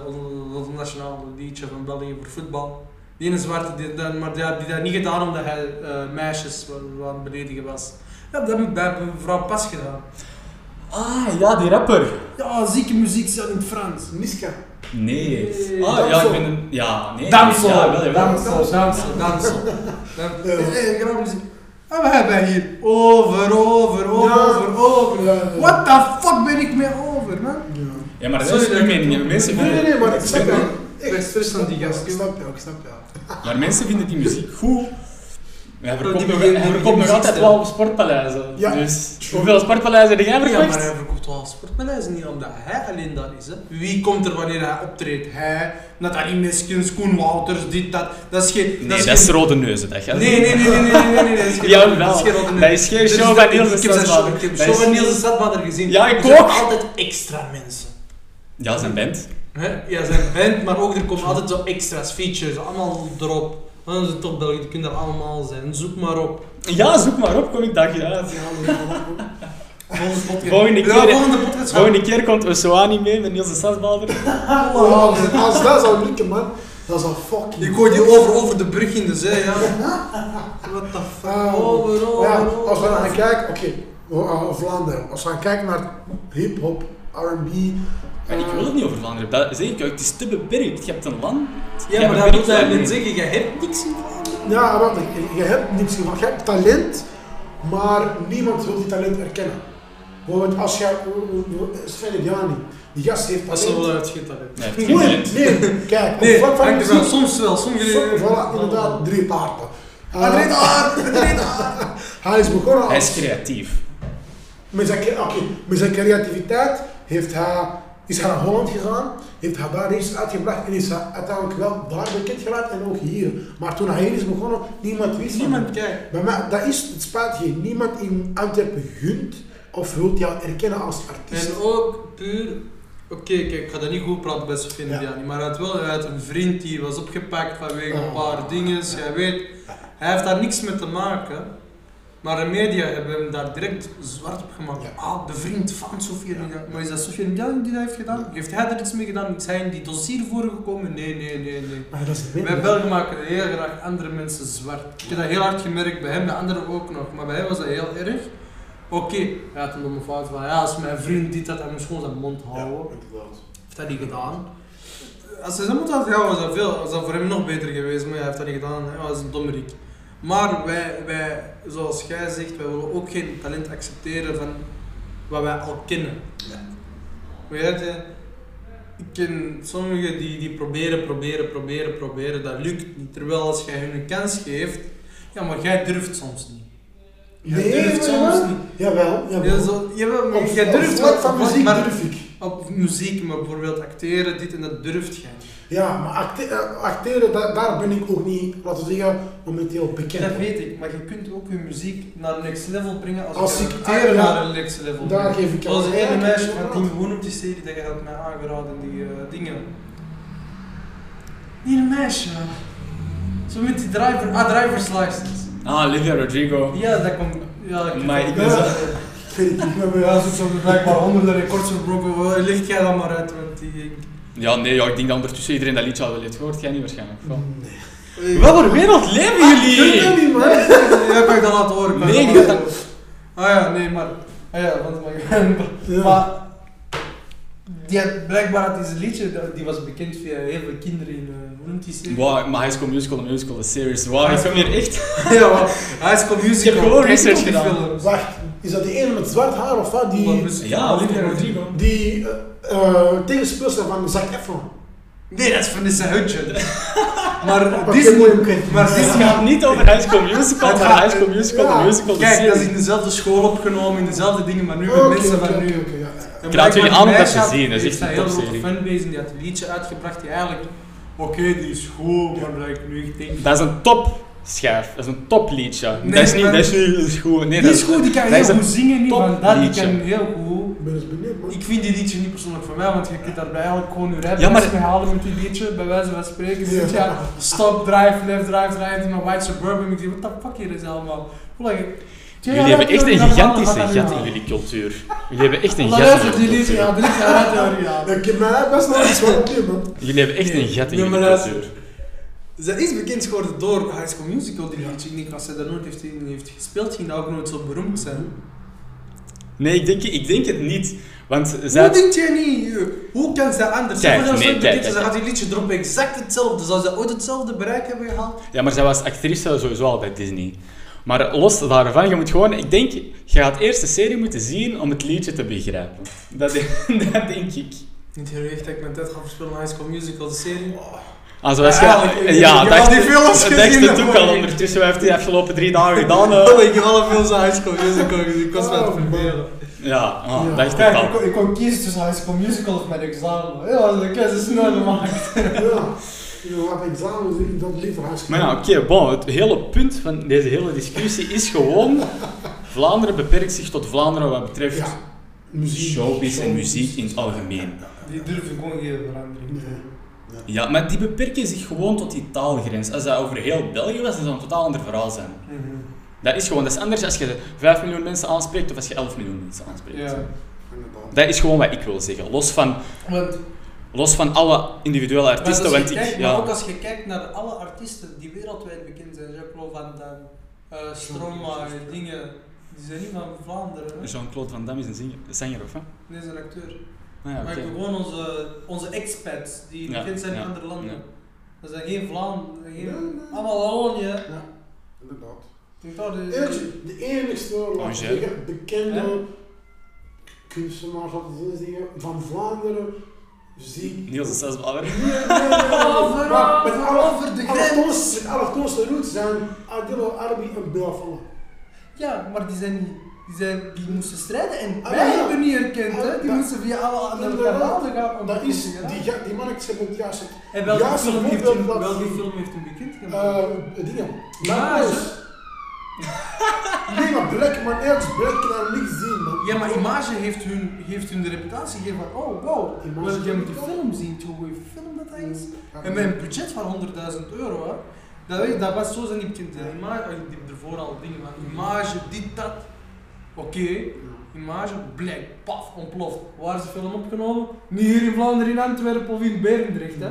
ons nationale liedje van België voor voetbal. Die ene zwarte, die, dat- maar die, had- die dat niet gedaan omdat hij eh, meisjes aan het beledigen was. Ja, dat heb ik bij mevrouw Pas gedaan. Ah, ja, die rapper. Ja, zieke muziekstijl in het Frans. Niska. Nee. Nee. Ah, ja, ik Damsel. ben een... Ja, nee. Damsel, Ja, wel, damsel, damsel, damsel. Eh, graag muziek. En we hebben hier over, over, over, Ja. over. What the fuck ben ik mee over, man? Ja. Ja, maar dat is dat uw ik- mening. Mensen Nee, nee, nee, maar ik snap je. ik ben stress van die gast, Ik snap jou, ik snap jou. maar mensen vinden die muziek goed. Ja, verkoopt nog, verkoopt nog altijd wel sportpaleizen. Ja. Dus hoeveel sportpaleizen heb jij Ja, maar verkocht? hij verkoopt wel sportpaleizen niet omdat hij alleen dat is. Hè. Wie komt er wanneer hij optreedt? Hij, Nathalie Miskens, Koen Wouters, dit, dat. Dat is geen... Nee, is dat is geen- rode neuzen, dat gaat Nee, nee, nee, nee, nee, nee, nee, dat is geen Ja, dat is geen rode neus. Dat is geen show dat- van Niels de Ik heb show, Stadsbader. ik heb Dat show is- van Niels de gezien. Ja, ik Er zijn ook. altijd extra mensen. Ja, zijn band. Ja, zijn band, maar ook er komen altijd zo extra's, features, allemaal erop. Dat is een top België, die kunnen er allemaal zijn. Zoek maar op. Ja, zoek maar op, kom ik dag uit. Volgende podcast. Volgende Ja, keer- volgende podcast. Volgende keer komt Osoani mee met Niels de Stadsbader. Oh, als, als dat zou lukken, man, dat zou fucking... Ik gooi die over, over de brug in de zee, ja. What the fuck? Ah, over, over, ja, als we gaan kijken, oké, uh, Vlaanderen, als we gaan kijken naar hip-hop, RB. Maar ik wil het niet over Vlaanderen. Dat zeg ik, het is te beperkt. Je hebt een land. Ja, je maar dat hij niet daarin. zeggen. Je hebt niks in Vlaanderen. Ja, wacht, je, je hebt niks van. Je hebt talent, maar niemand wil die talent erkennen. Bijvoorbeeld als jij, Sven Diani, die gast heeft Dat is wel talent. uitschieten. Nee, Nee, talent. nee, kijk, Nee, vlak van wel. Soms wel, sommige... Voilà, inderdaad, drie. Ah, Uh, drie taarten, drie taarten. hij is begonnen Hij is creatief. Met zijn, oké, met zijn creativiteit heeft hij, is hij naar Holland gegaan, heeft hij daar iets uitgebracht en is hij uiteindelijk wel daar bekend geraakt en ook hier. Maar toen hij hier is begonnen, niemand wist Niemand kijkt. Bij mij, dat is het spijt je, niemand in Antwerpen gunt of wilt jou erkennen als artiest. En ook puur... Oké, kijk, ik ga dat niet goed praten bij Sofie Ja. Diani, maar hij had wel hij had een vriend die was opgepakt vanwege een Oh. paar dingen. Jij weet, hij heeft daar niks mee te maken. Maar de media hebben hem daar direct zwart op gemaakt. Ja. Ah, de vriend van Sofie Diani. Maar is dat Sofie Diani die dat heeft gedaan? Heeft hij er iets mee gedaan? Is hij in die dossier voorgekomen? Nee, nee, nee, nee. Maar dat is het Wij Belgen maken heel graag andere mensen zwart. Ik heb dat heel hard gemerkt bij hem, bij anderen ook nog. Maar bij hem was dat heel erg. Oké, hij had een domme fout van ja, als mijn vriend dit had, hij moest gewoon zijn mond houden. Heeft hij niet gedaan. Als hij zijn mond had gehouden, was dat, veel, was dat voor hem nog beter geweest, maar hij heeft dat niet gedaan. Hij was een dommerik. Maar wij, wij, zoals jij zegt, wij willen ook geen talent accepteren van wat wij al kennen. Weet je, ik ken sommigen die, die proberen, proberen, proberen, proberen, dat lukt niet. Terwijl als jij hun een kans geeft, ja, maar jij durft soms niet. Jij Nee, durft soms niet. Jawel, jawel. Ja, zo, jawel, maar Op, jij durft wel, van muziek maar, durf ik. Op muziek, maar bijvoorbeeld acteren, dit en dat durft jij niet. Ja, maar acte- eh, acteren, da- daar ben ik ook niet, laten we zeggen, momenteel bekend. Dat weet ik, maar je kunt ook je muziek naar een next level brengen als, Als je ik- acteren naar een next level Daar geef ik jou gelijk ene meisje van. Team, hoe noemt die serie dat je had mij aangeraden, die eh, dingen. Die een meisje. Zo met die driver, ah, driver's license. Ah, Olivia Rodrigo. Ja, dat komt, ja, heb Maar ik ben zo- Ik weet het niet, maar Ja, hebben blijkbaar honderden records verbroken. Licht jij dan maar uit, want die... Ja, nee, ja, ik denk dat ondertussen iedereen dat liedje al wel heeft gehoord. Jij niet waarschijnlijk. Wel. Nee. Wat voor wereld leven Ik weet jullie? het niet, man. Kan ik dat laten horen? ik Nee, dat gaat horen. Ah ja, nee, maar... Ah ja, want maar... Ja. Maar... Die had, blijkbaar had deze liedje, dat- die was bekend via heel veel kinderen in... eh, serie? Wow, maar High School Musical, de musical, de series. Wow, ik kom hier echt... ja, maar High School Musical. Ik heb gewoon research gedaan. Wacht, is dat die ene met zwart haar of wat? Die, Ja, Olivia Rodrigo. die eh uh, tegenspeelster van Zac Efron. Nee, dat is Vanessa Hudgens. maar Wat Disney... Maar Het Disney... gaat niet over High School Musical, maar High School Musical, ja. de musical, de Kijk, dat is in dezelfde school opgenomen, in dezelfde dingen, maar nu met mensen van nu. oké, ja. Ik raad jullie aan om dat te zien, dat is echt een topserie. fanbase en die had een liedje uitgebracht die eigenlijk... Oké, die is goed, maar dat ik nu echt denk... Dat is een topschijf, dat is een topliedje. Nee, dat is niet, dat is niet dat is goed. Nee, Die dat is goed, die kan dat heel goed zingen, niet van dat, die kan heel goed Ik ben eens benieuwd, man. Ik vind die liedje niet persoonlijk voor mij, want je kunt daarbij eigenlijk gewoon je rijbewijs Ja, maar- halen met die liedje, bij wijze van spreken. Ja. Stop, drive, left, drive, drive, in mijn white suburban. Ik zeg, what the fuck hier is allemaal? Hoe lang? Jullie hebben echt een gigantische gat in jullie cultuur. Jullie hebben echt een gat in Luister die jullie liedje, ja, cultuur. dit. Ik heb mij best wel iets van man. Jullie hebben echt een gat in jullie maar Ze is bekend geworden door High School Musical, die liedje. Ik denk als zij daar nooit heeft, heeft gespeeld, ging dat ook nooit zo beroemd zijn. Nee, ik denk, ik denk het niet. Want Hoe zij... denk jij niet? Hoe kan zij anders? Kijk, Kijk, nee, kijk, ze gaat die liedje droppen exact hetzelfde. Zou ze ooit hetzelfde bereik hebben gehaald? Ja, maar zij was actrice sowieso al bij Disney. Maar los daarvan, je moet gewoon... Ik denk, je gaat eerst de serie moeten zien om het liedje te begrijpen. Dat, dat denk ik. Niet heel echt dat ik mijn tijd ga verspillen aan High School Musical, de serie. Ah, zoals Ja, je... ik- ik- Ja, ik die films gezien, dat ook al ondertussen. heeft hij de afgelopen drie dagen gedaan. Oh, eh. ik heb alle films High School Musical gezien. Ik was het Oh, vervelen. Ja, ah, Ja. dat is Kijk, ik, kon- ik kon kiezen tussen High School Musical of mijn examen. Ja, de keuze is snel gemaakt. Ja. Je gaat examen dat liever huis Maar ja, oké, bon, het hele punt van deze hele discussie is gewoon... Vlaanderen beperkt zich tot Vlaanderen wat betreft Ja. Muziek. showbiz en muziek in het algemeen. Die durven gewoon geen verandering. Nee. Ja, maar die beperken zich gewoon tot die taalgrens. Als dat over heel België was, dan zou het een totaal ander verhaal zijn. Mhm. Dat is gewoon, dat is anders als je 5 miljoen mensen aanspreekt of als je 11 miljoen mensen aanspreekt. Ja. Inderdaad. Dat is gewoon wat ik wil zeggen. Los van, Want, los van alle individuele artiesten, want ik... kijkt, ja. maar ook als je kijkt naar alle artiesten die wereldwijd bekend zijn, Jean-Claude Van Damme, eh Stromae, dingen, die zijn niet van Vlaanderen. hè? Jean-Claude Van Damme is een zinger, zanger of wat? Nee, zijn acteur. Ah, ja, Maar oké. gewoon onze, onze expats die Ja, bekend zijn in andere landen. ja. Dat zijn geen Vlaanderen, geen, Nee, nee. allemaal Wallonië. Ja, inderdaad. Dat de, Eerlijk, de enigste, Angèle. zeggen, bekende Ja. kunstenaars, zeggen, van Vlaanderen, zie ik... Niels is zelfs Blauwer. Nee, nee, nee, nee. Maar met alle- over de grens. allochtoonse roots zijn Adilo, Arabi en Belfalla. Ja, maar die zijn niet. Die, zijn, die moesten strijden en Ah, wij ja. hebben niet erkend, hè? Die Dat- moesten via alle andere kanalen gaan. om Dat is, die, die mannetjes hebben het juist... En welke, Ja, film ze heeft hem, dat welke film heeft hem bekend gemaakt? eh dingen. Narcos. Nee, maar Black, man, ergens Black kan niks zien, man. ja, maar Image heeft hun, heeft hun de reputatie gegeven van, oh wow, Image jij moet die ik film zien, hoe goede film dat hij is. Ja, En met een budget van 100.000 euro, hè. Dat, weet, dat was zo zijn niet bekend. hè. Image, oh, die hebben ervoor al dingen van Image, dit, dat. Oké, Image, Black, paf, ontploft. Waar is de film opgenomen? Niet hier in Vlaanderen, in Antwerpen of in Berendrecht, hè?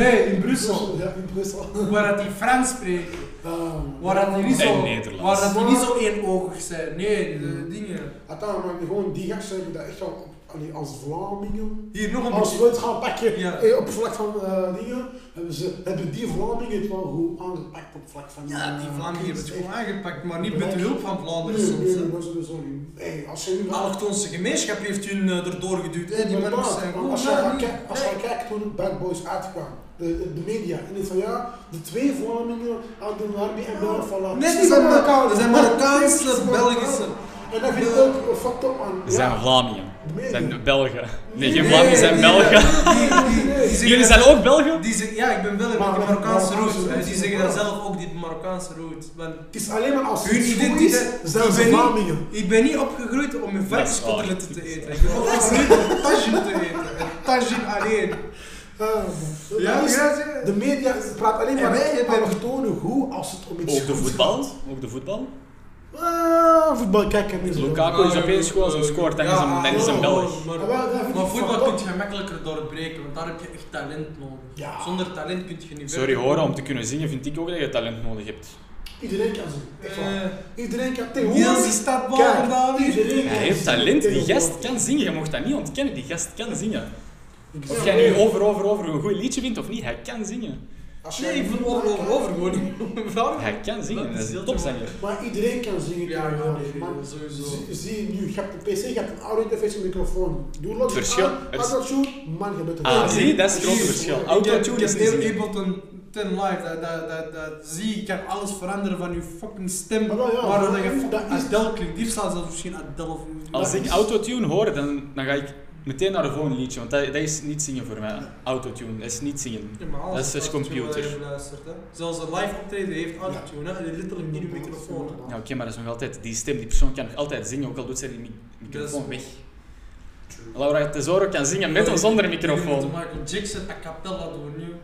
Nee, in Brussel. Ja, in Brussel. Waar dat die Frans spreken. Waar dat die niet zo, waar dat die niet zo éénogig zijn. Nee, de dingen. Attends, maar gewoon die gasten hebben dat echt wel op, allee, als Vlamingen. Hier nog een Als beetje. we het gaan pakken Ja. eh, op vlak van eh, dingen, hebben, ze, hebben die Vlamingen het wel goed aangepakt op vlak van Ja, die eh, Vlamingen hebben het gewoon aangepakt, maar niet met de hulp van Vlaanderen Nee, soms. nee. Hey, als je nu gemeenschap heeft hun uh, erdoor geduwd. Die mensen zijn want goed. als je gaat kijken- kijken toen Bad Boys uitkwam, de, de, media, en die van ja, de twee Vlamingen aan de Narbi en Belfalla. Nee, die zijn Marokkaanse, Belgische. En dat vind ik ook fucked up man. Ze zijn Vlamingen. Ze zijn Belgen. Nee, geen Nee, Vlamingen, zijn Belgen. Jullie zijn ook Belgen? Die zeggen, ja, ik ben Belg, maar Marokkaanse Marokkaanse roots. roots, Die zeggen dat zelf ook, die Marokkaanse roots. Want Het is alleen maar als Hun identiteit- zijn ik ben niet- Vlamingen. ik ben niet opgegroeid om mijn varkenskoteletten te eten. Ik ben opgegroeid om tagine te eten. En tagine alleen. Ah, Ja, is- ja, de media praat alleen En maar wij hebben- allochtonen goed als het om iets Ook de voetbal? gaat. Ook de voetbal? Ah, voetbal kijken niet zo. Lukaku is opeens als hij scoort, dan is hem- dan is Belg. Maar, dat maar voetbal kun je makkelijker doorbreken, want daar heb je echt talent nodig. Ja. Zonder talent kun je niet Sorry horen, om te kunnen zingen vind ik ook dat je talent nodig hebt. Iedereen kan zingen. Eh, Iedereen kan tegenwoordig. is Kijk, David. iedereen Hij heeft talent, die gast kan zingen, je mocht dat niet ontkennen, die gast kan zingen. Of jij nu over, over, over een goed liedje vindt of niet, hij kan zingen. Als Nee, jij- ik vind over, over, over gewoon niet. Waarom? Hij kan zingen, Dat dat is heel een topzanger. Maar iedereen kan zingen. Ja, ja, tegenwoordig, nee, sowieso. Zie- nu, je hebt een PC, je hebt een audio interface en een microfoon. Doe Verschil. aan, Er is- autotune, man, je bent er. Ah, zie, dat is het grote verschil. Autotune is heel zingen. Ableton 10 Live, dat, dat, dat, dat zie je, kan alles veranderen van je fucking stem, Maar wel, ja, waardoor dat je dat fucking is- Adele klinkt. Hier staat zelfs misschien Adele of... Als ik autotune hoor, dan, dan ga ik meteen naar de volgende liedje, want dat, dat is niet zingen voor mij. Autotune, dat is niet zingen. Ja, maar Dat is dus computer. luistert, hè. Zelfs een live optreden heeft autotune, hè. letterlijk in je microfoon. Ja, oké, maar dat is nog altijd, die stem, die persoon kan nog altijd zingen, ook al doet ze die mi- microfoon weg. Laura Tesoro kan zingen met of zonder microfoon. moet Michael Jackson a cappella doen nu.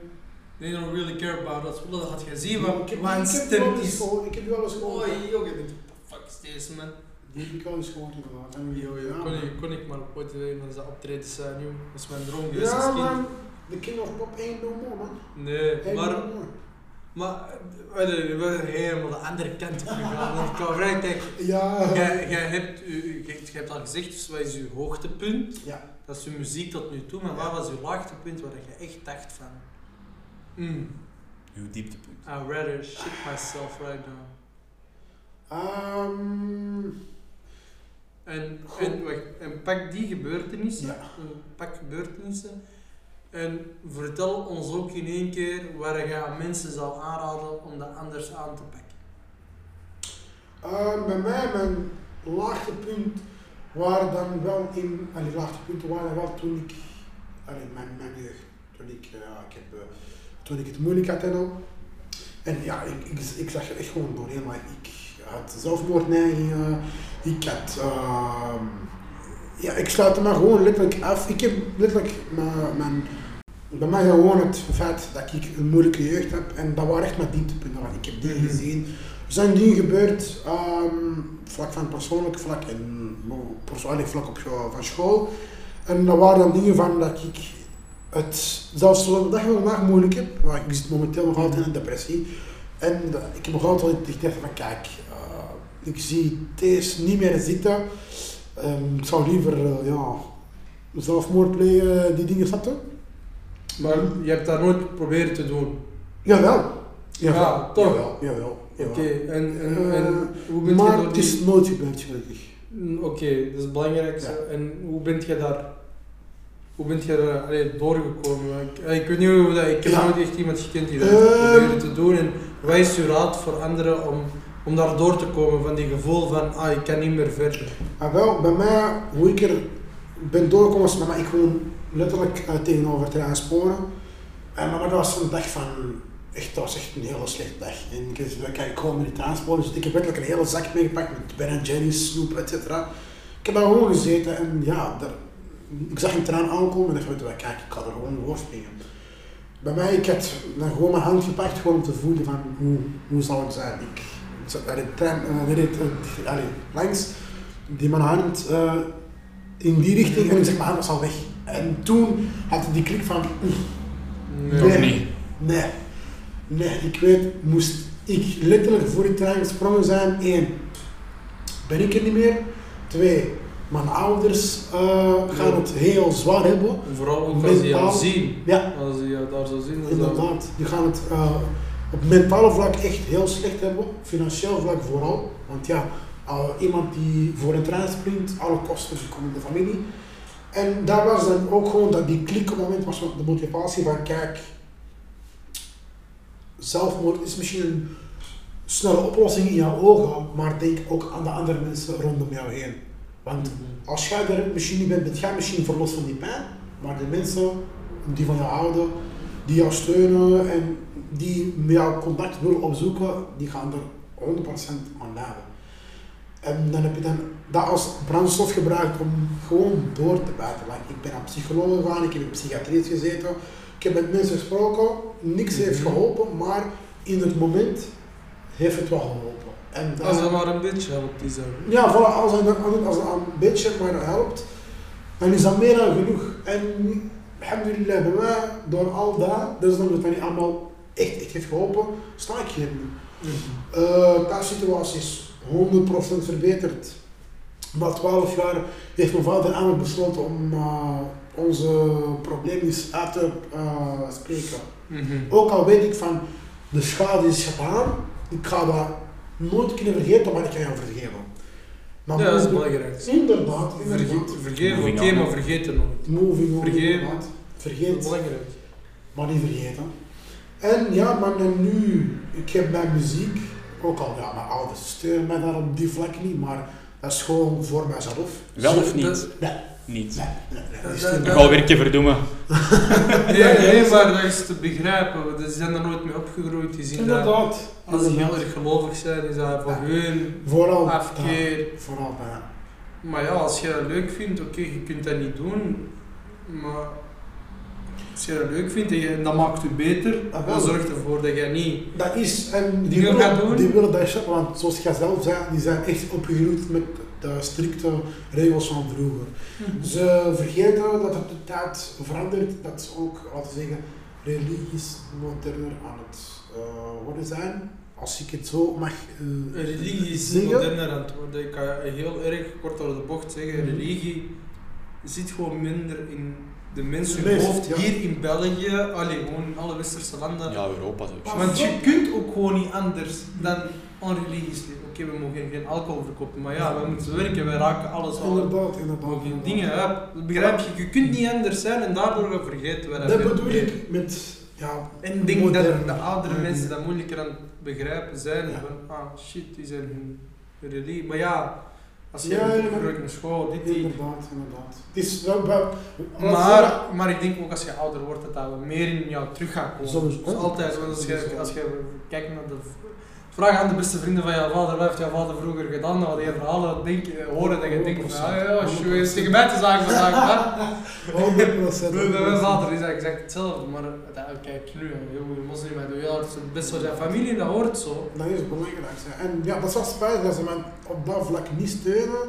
They don't really care about us. Dat had je zien, ik wat heb, mijn ik stem is. ik heb wel eens gehoord. Oh, joh, je denkt, fuck is deze man? Die heb ik wel eens gehoord inderdaad. En, Yo, yo, ja, kon, ik, kon ik maar ooit een van zijn optredens zijn, joh. Dat is mijn droom geweest Ja man, de King of Pop ain't no more man. Nee, Ain't maar, no more. maar we zijn we zijn helemaal de andere kant op gegaan. Want qua vrij, kijk, Ja. jij, jij hebt, jij, hebt al gezegd, dus wat is uw hoogtepunt? Ja. Dat is uw muziek tot nu toe, maar wat was uw laagtepunt waar je echt dacht van... Mm, Uw dieptepunt. I'd rather shit myself right now. Ehm, En, Goed. en, wacht, en pak die gebeurtenissen, Ja. pak gebeurtenissen en vertel ons ook in één keer waar je aan mensen zou aanraden om dat anders aan te pakken. ehm, bij mij, mijn laagtepunt waren dan wel in, allee, laagtepunten waren wel toen ik, allee, mijn, mijn jeugd, toen ik, eh, ja, ik heb, eh, toen ik het moeilijk had en al. En ja, ik, ik, ik zag er echt gewoon doorheen, maar ik had zelfmoordneigingen, ik had, ehm, ja, ik sluitte me gewoon letterlijk af. Ik heb letterlijk mijn, mijn bij mij gewoon het feit dat ik een moeilijke jeugd heb en dat waren echt mijn dieptepunten. Ik heb dingen Mhm. gezien. Er zijn dingen gebeurd, ehm, vlak van persoonlijk vlak en persoonlijk vlak op van school. En dat waren dan dingen van dat ik het zelfs de dag van vandaag moeilijk heb. Want ik zit momenteel nog altijd in een depressie. En ik heb nog altijd gedacht van kijk, eh, ik zie deze niet meer zitten. Ehm, ik zou liever eh, ja, zelfmoord plegen, die dingen zetten. Maar je hebt dat nooit proberen te doen. Jawel. Jawel. Ja, toch? Jawel, jawel. jawel. Oké, en, en, en Eh, hoe bent maar je het is nooit gebeurd, gelukkig. Oké, dat is het belangrijkste. Ja. En hoe bent je daar... Hoe bent je allee, doorgekomen? Ik, ik weet niet hoe dat... Ik heb Ja. nooit echt iemand gekend die dat Ehm. te doen. En wat is je raad voor anderen om, om daar door te komen van die gevoel van ah, ik kan niet meer verder? Maar wel, bij mij, hoe ik er ben doorgekomen, was bij mij ik gewoon letterlijk uh, tegenover het raam sporen. En maar dat was een dag van, echt, dat was echt een hele slechte dag. En ik, zei, ik gewoon met die transporten, dus ik heb letterlijk een hele zak meegepakt met Ben Jerry's, snoep, et cetera. Ik heb daar gewoon gezeten en ja, daar, ik zag een traan aankomen en dacht, weet je wat, kijk, ik ga er gewoon doorspringen. Bij mij, ik had dan gewoon mijn hand gepakt gewoon om te voelen van, hoe, hoe zal het zijn? Ik, ik zat bij de trein, die reed, uh, allee, langs, die mijn hand uh, in die richting en ik zeg, mijn hand was al weg. En toen had ik die klik van, Nee. Toch niet? Nee. Nee, ik weet, moest ik letterlijk voor die trein gesprongen zijn, één, ben ik er niet meer. Twee, mijn ouders uh, gaan Ja. het heel zwaar hebben. Vooral ook als die jou zien. Ja, Als die jou daar zo zien. inderdaad. Die gaan het uh, op mentale vlak echt heel slecht hebben. Financieel vlak vooral. Want ja, uh, iemand die voor een trein springt, alle kosten komen in de familie. En daar was dan ook gewoon dat die klik moment was de motivatie van kijk, zelfmoord is misschien een snelle oplossing in jouw ogen, maar denk ook aan de andere mensen rondom jou heen. Want als jij er misschien niet bent, bent jij misschien verlost van die pijn, maar de mensen die van jou houden, die jou steunen en die met jou contact willen opzoeken, die gaan er 100% aan laden. En dan heb je dan dat als brandstof gebruikt om gewoon door te buiten. Ik ben naar psycholoog gegaan, ik heb in psychiatrie gezeten, ik heb met mensen gesproken, niks heeft Mhm. geholpen, maar in het moment heeft het wel geholpen. En Als dat maar een beetje helpt, die zijn. ja, voilà, als het, als het een beetje maar helpt, dan is dat meer dan genoeg. En alhamdulillah, bij mij, door al dat, dus dan het dan niet allemaal echt, echt heeft geholpen, sta ik hier nu. Uh, thuissituatie is 100% verbeterd. Na 12 jaar heeft mijn vader eigenlijk besloten om uh, onze problemen eens uit te uh, spreken. Mhm. Ook al weet ik van de schade is gedaan, ik ga dat nooit kunnen vergeten, maar ik kan jou vergeven. Maar Ja, dat is belangrijkste. Inderdaad, inderdaad. Vergeet, vergeven, oké, maar vergeet het nooit. Moving on, Vergeven. Vergeet, belangrijk. maar niet vergeten. En ja, maar nu, ik heb mijn muziek, ook al, ja, mijn ouders steunen mij daar op die vlak niet, maar dat is gewoon voor mijzelf. Wel of niet? Nee, Niet. Dat- Ik dat- ga werkje verdoemen. Nee, nee, maar dat is te begrijpen. Ze zijn er nooit mee opgegroeid. Die zien dat Inderdaad. als ze heel erg gelovig zijn, is dat voor Ja. hun Vooral. afkeer. ja, vooral, ja. Maar ja, als je dat leuk vindt, oké, je kunt dat niet doen. Maar als je dat leuk vindt en, je, dat maakt je beter, Ah, wel. dan zorgt ervoor dat je niet. Dat is, en die willen, gaan doen. die willen dat snappen, want zoals jij zelf zei, die zijn echt opgegroeid met de strikte regels van vroeger. Ze vergeten dat het de tijd verandert, dat ze ook, laten we zeggen, religies moderner aan het eh, worden zijn. Als ik het zo mag eh, Religie is zeggen. moderner aan het worden. Ik kan heel erg kort door de bocht zeggen, Mhm. religie zit gewoon minder in de mensen hoofd. ja. Hier in België, allee, gewoon in alle westerse landen. Ja, Europa. Maar Want je kunt ook gewoon niet anders dan onreligieus leven. Oké, we mogen geen alcohol verkopen, maar ja, we moeten werken, we raken alles al. Inderdaad, inderdaad. mogen inderdaad. dingen, ja, begrijp je? Je kunt niet anders zijn en daardoor vergeten we dat. Dat bedoel ik met, ja, En ik denk modern. dat de oudere mensen dat moeilijker aan het begrijpen zijn. Ja. Van, ah shit, die zijn hun religie. Maar ja, als je Ja, in school, dit, die. inderdaad, inderdaad. Het is wel, wel Maar, maar ik denk ook als je ouder wordt dat dat meer in jou terug gaat komen. Sowieso. Dus altijd, want als je, als je kijkt naar de... Vraag aan de beste vrienden van jouw vader, wat heeft jouw vader vroeger gedaan? Dan die verhalen denk, horen dat je denkt van, ja, als je eens tegen mij te zagen vandaag, hè. 100%. Mijn vader is eigenlijk exact hetzelfde, maar kijk nu, heel goede moslim wereld, het best wel zijn familie, dat hoort zo. Dat is belangrijk. En ja, dat is wel spijtig dat ze mij op dat vlak niet steunen.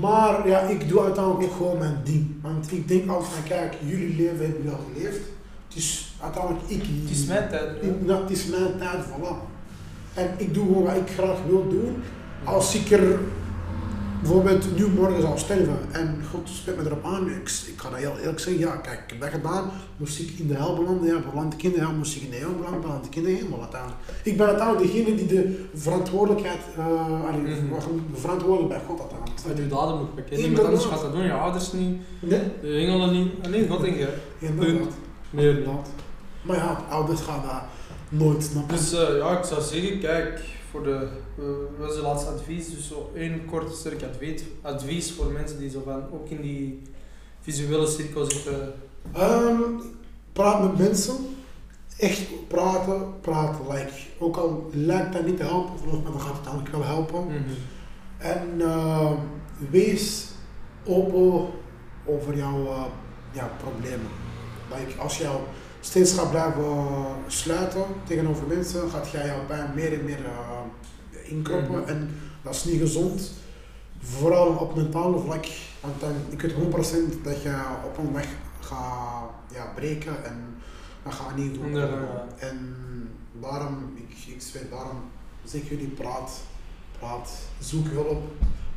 Maar ja, ik doe uiteindelijk ook gewoon mijn ding. Want ik denk altijd van, kijk, jullie leven hebben jullie al geleefd. Het is uiteindelijk ik. Het is mijn tijd. Ik, nou, het is mijn tijd, voilà. En ik doe gewoon wat ik graag wil doen. Als ik er bijvoorbeeld nu morgen zou sterven en God spreekt me erop aan, ik, ik ga dat heel eerlijk zeggen, ja kijk, ik heb dat gedaan, moest ik in de hel belanden, ja, beland de kinderen, ja, moest ik in de hel belanden, beland de kinderen helemaal uiteindelijk. Ik ben uiteindelijk degene die de verantwoordelijkheid, uh, allee, Mhm. verantwoordelijk bij God uiteindelijk. Met uw daden moet bekennen, iemand anders gaat dat doen, je ouders niet, Nee, de engelen niet, alleen God en jij. inderdaad. Meer niet. inderdaad. Maar ja, ouders gaan dat nooit snappen. Dus eh, ja, ik zou zeggen, kijk, voor de, eh, wat is het laatste advies? Dus zo één kort sterk advies, advies voor mensen die zo van, ook in die visuele cirkel zitten. Ehm, praat met mensen. Echt praten, praten. Like, ook al lijkt dat niet te helpen, mij dan gaat het eigenlijk wel helpen. Mhm. En ehm, wees open over jouw eh, ja, problemen. Like, als jou steeds gaat blijven sluiten tegenover mensen, gaat jij jouw pijn meer en meer eh, inkroppen. Mhm. En dat is niet gezond. Vooral op mentale vlak. Want dan, ik weet 100% dat je op een weg gaat ja, breken en dat gaat niet goed. En daarom, ik, ik zweer, daarom zeg jullie praat, praat, zoek hulp.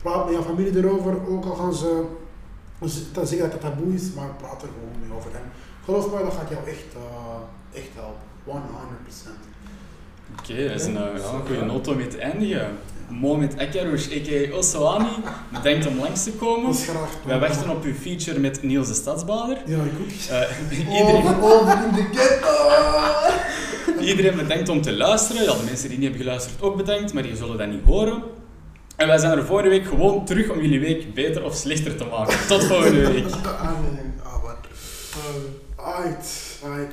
Praat met je familie erover, ook al gaan ze ze- zeggen dat het taboe is, maar praat er gewoon mee over. En geloof me, dat gaat jou echt, eh, echt helpen. 100%. Oké, dat is een, eh, ja, een goede noot om mee te eindigen. Mohamed Akarouche, a.k.a. Osawani, bedankt om langs te komen. Dat is graag. Wij wachten op uw feature met Niels de Stadsbader. Ja, ik ook. Eh, iedereen, Over, over in de ghetto! iedereen bedankt om te luisteren. Ja, de mensen die niet hebben geluisterd ook bedankt, maar die zullen dat niet horen. En wij zijn er volgende week gewoon terug om jullie week beter of slechter te maken. Tot volgende week. Ah, nee. Ah, wat. Uit, uit.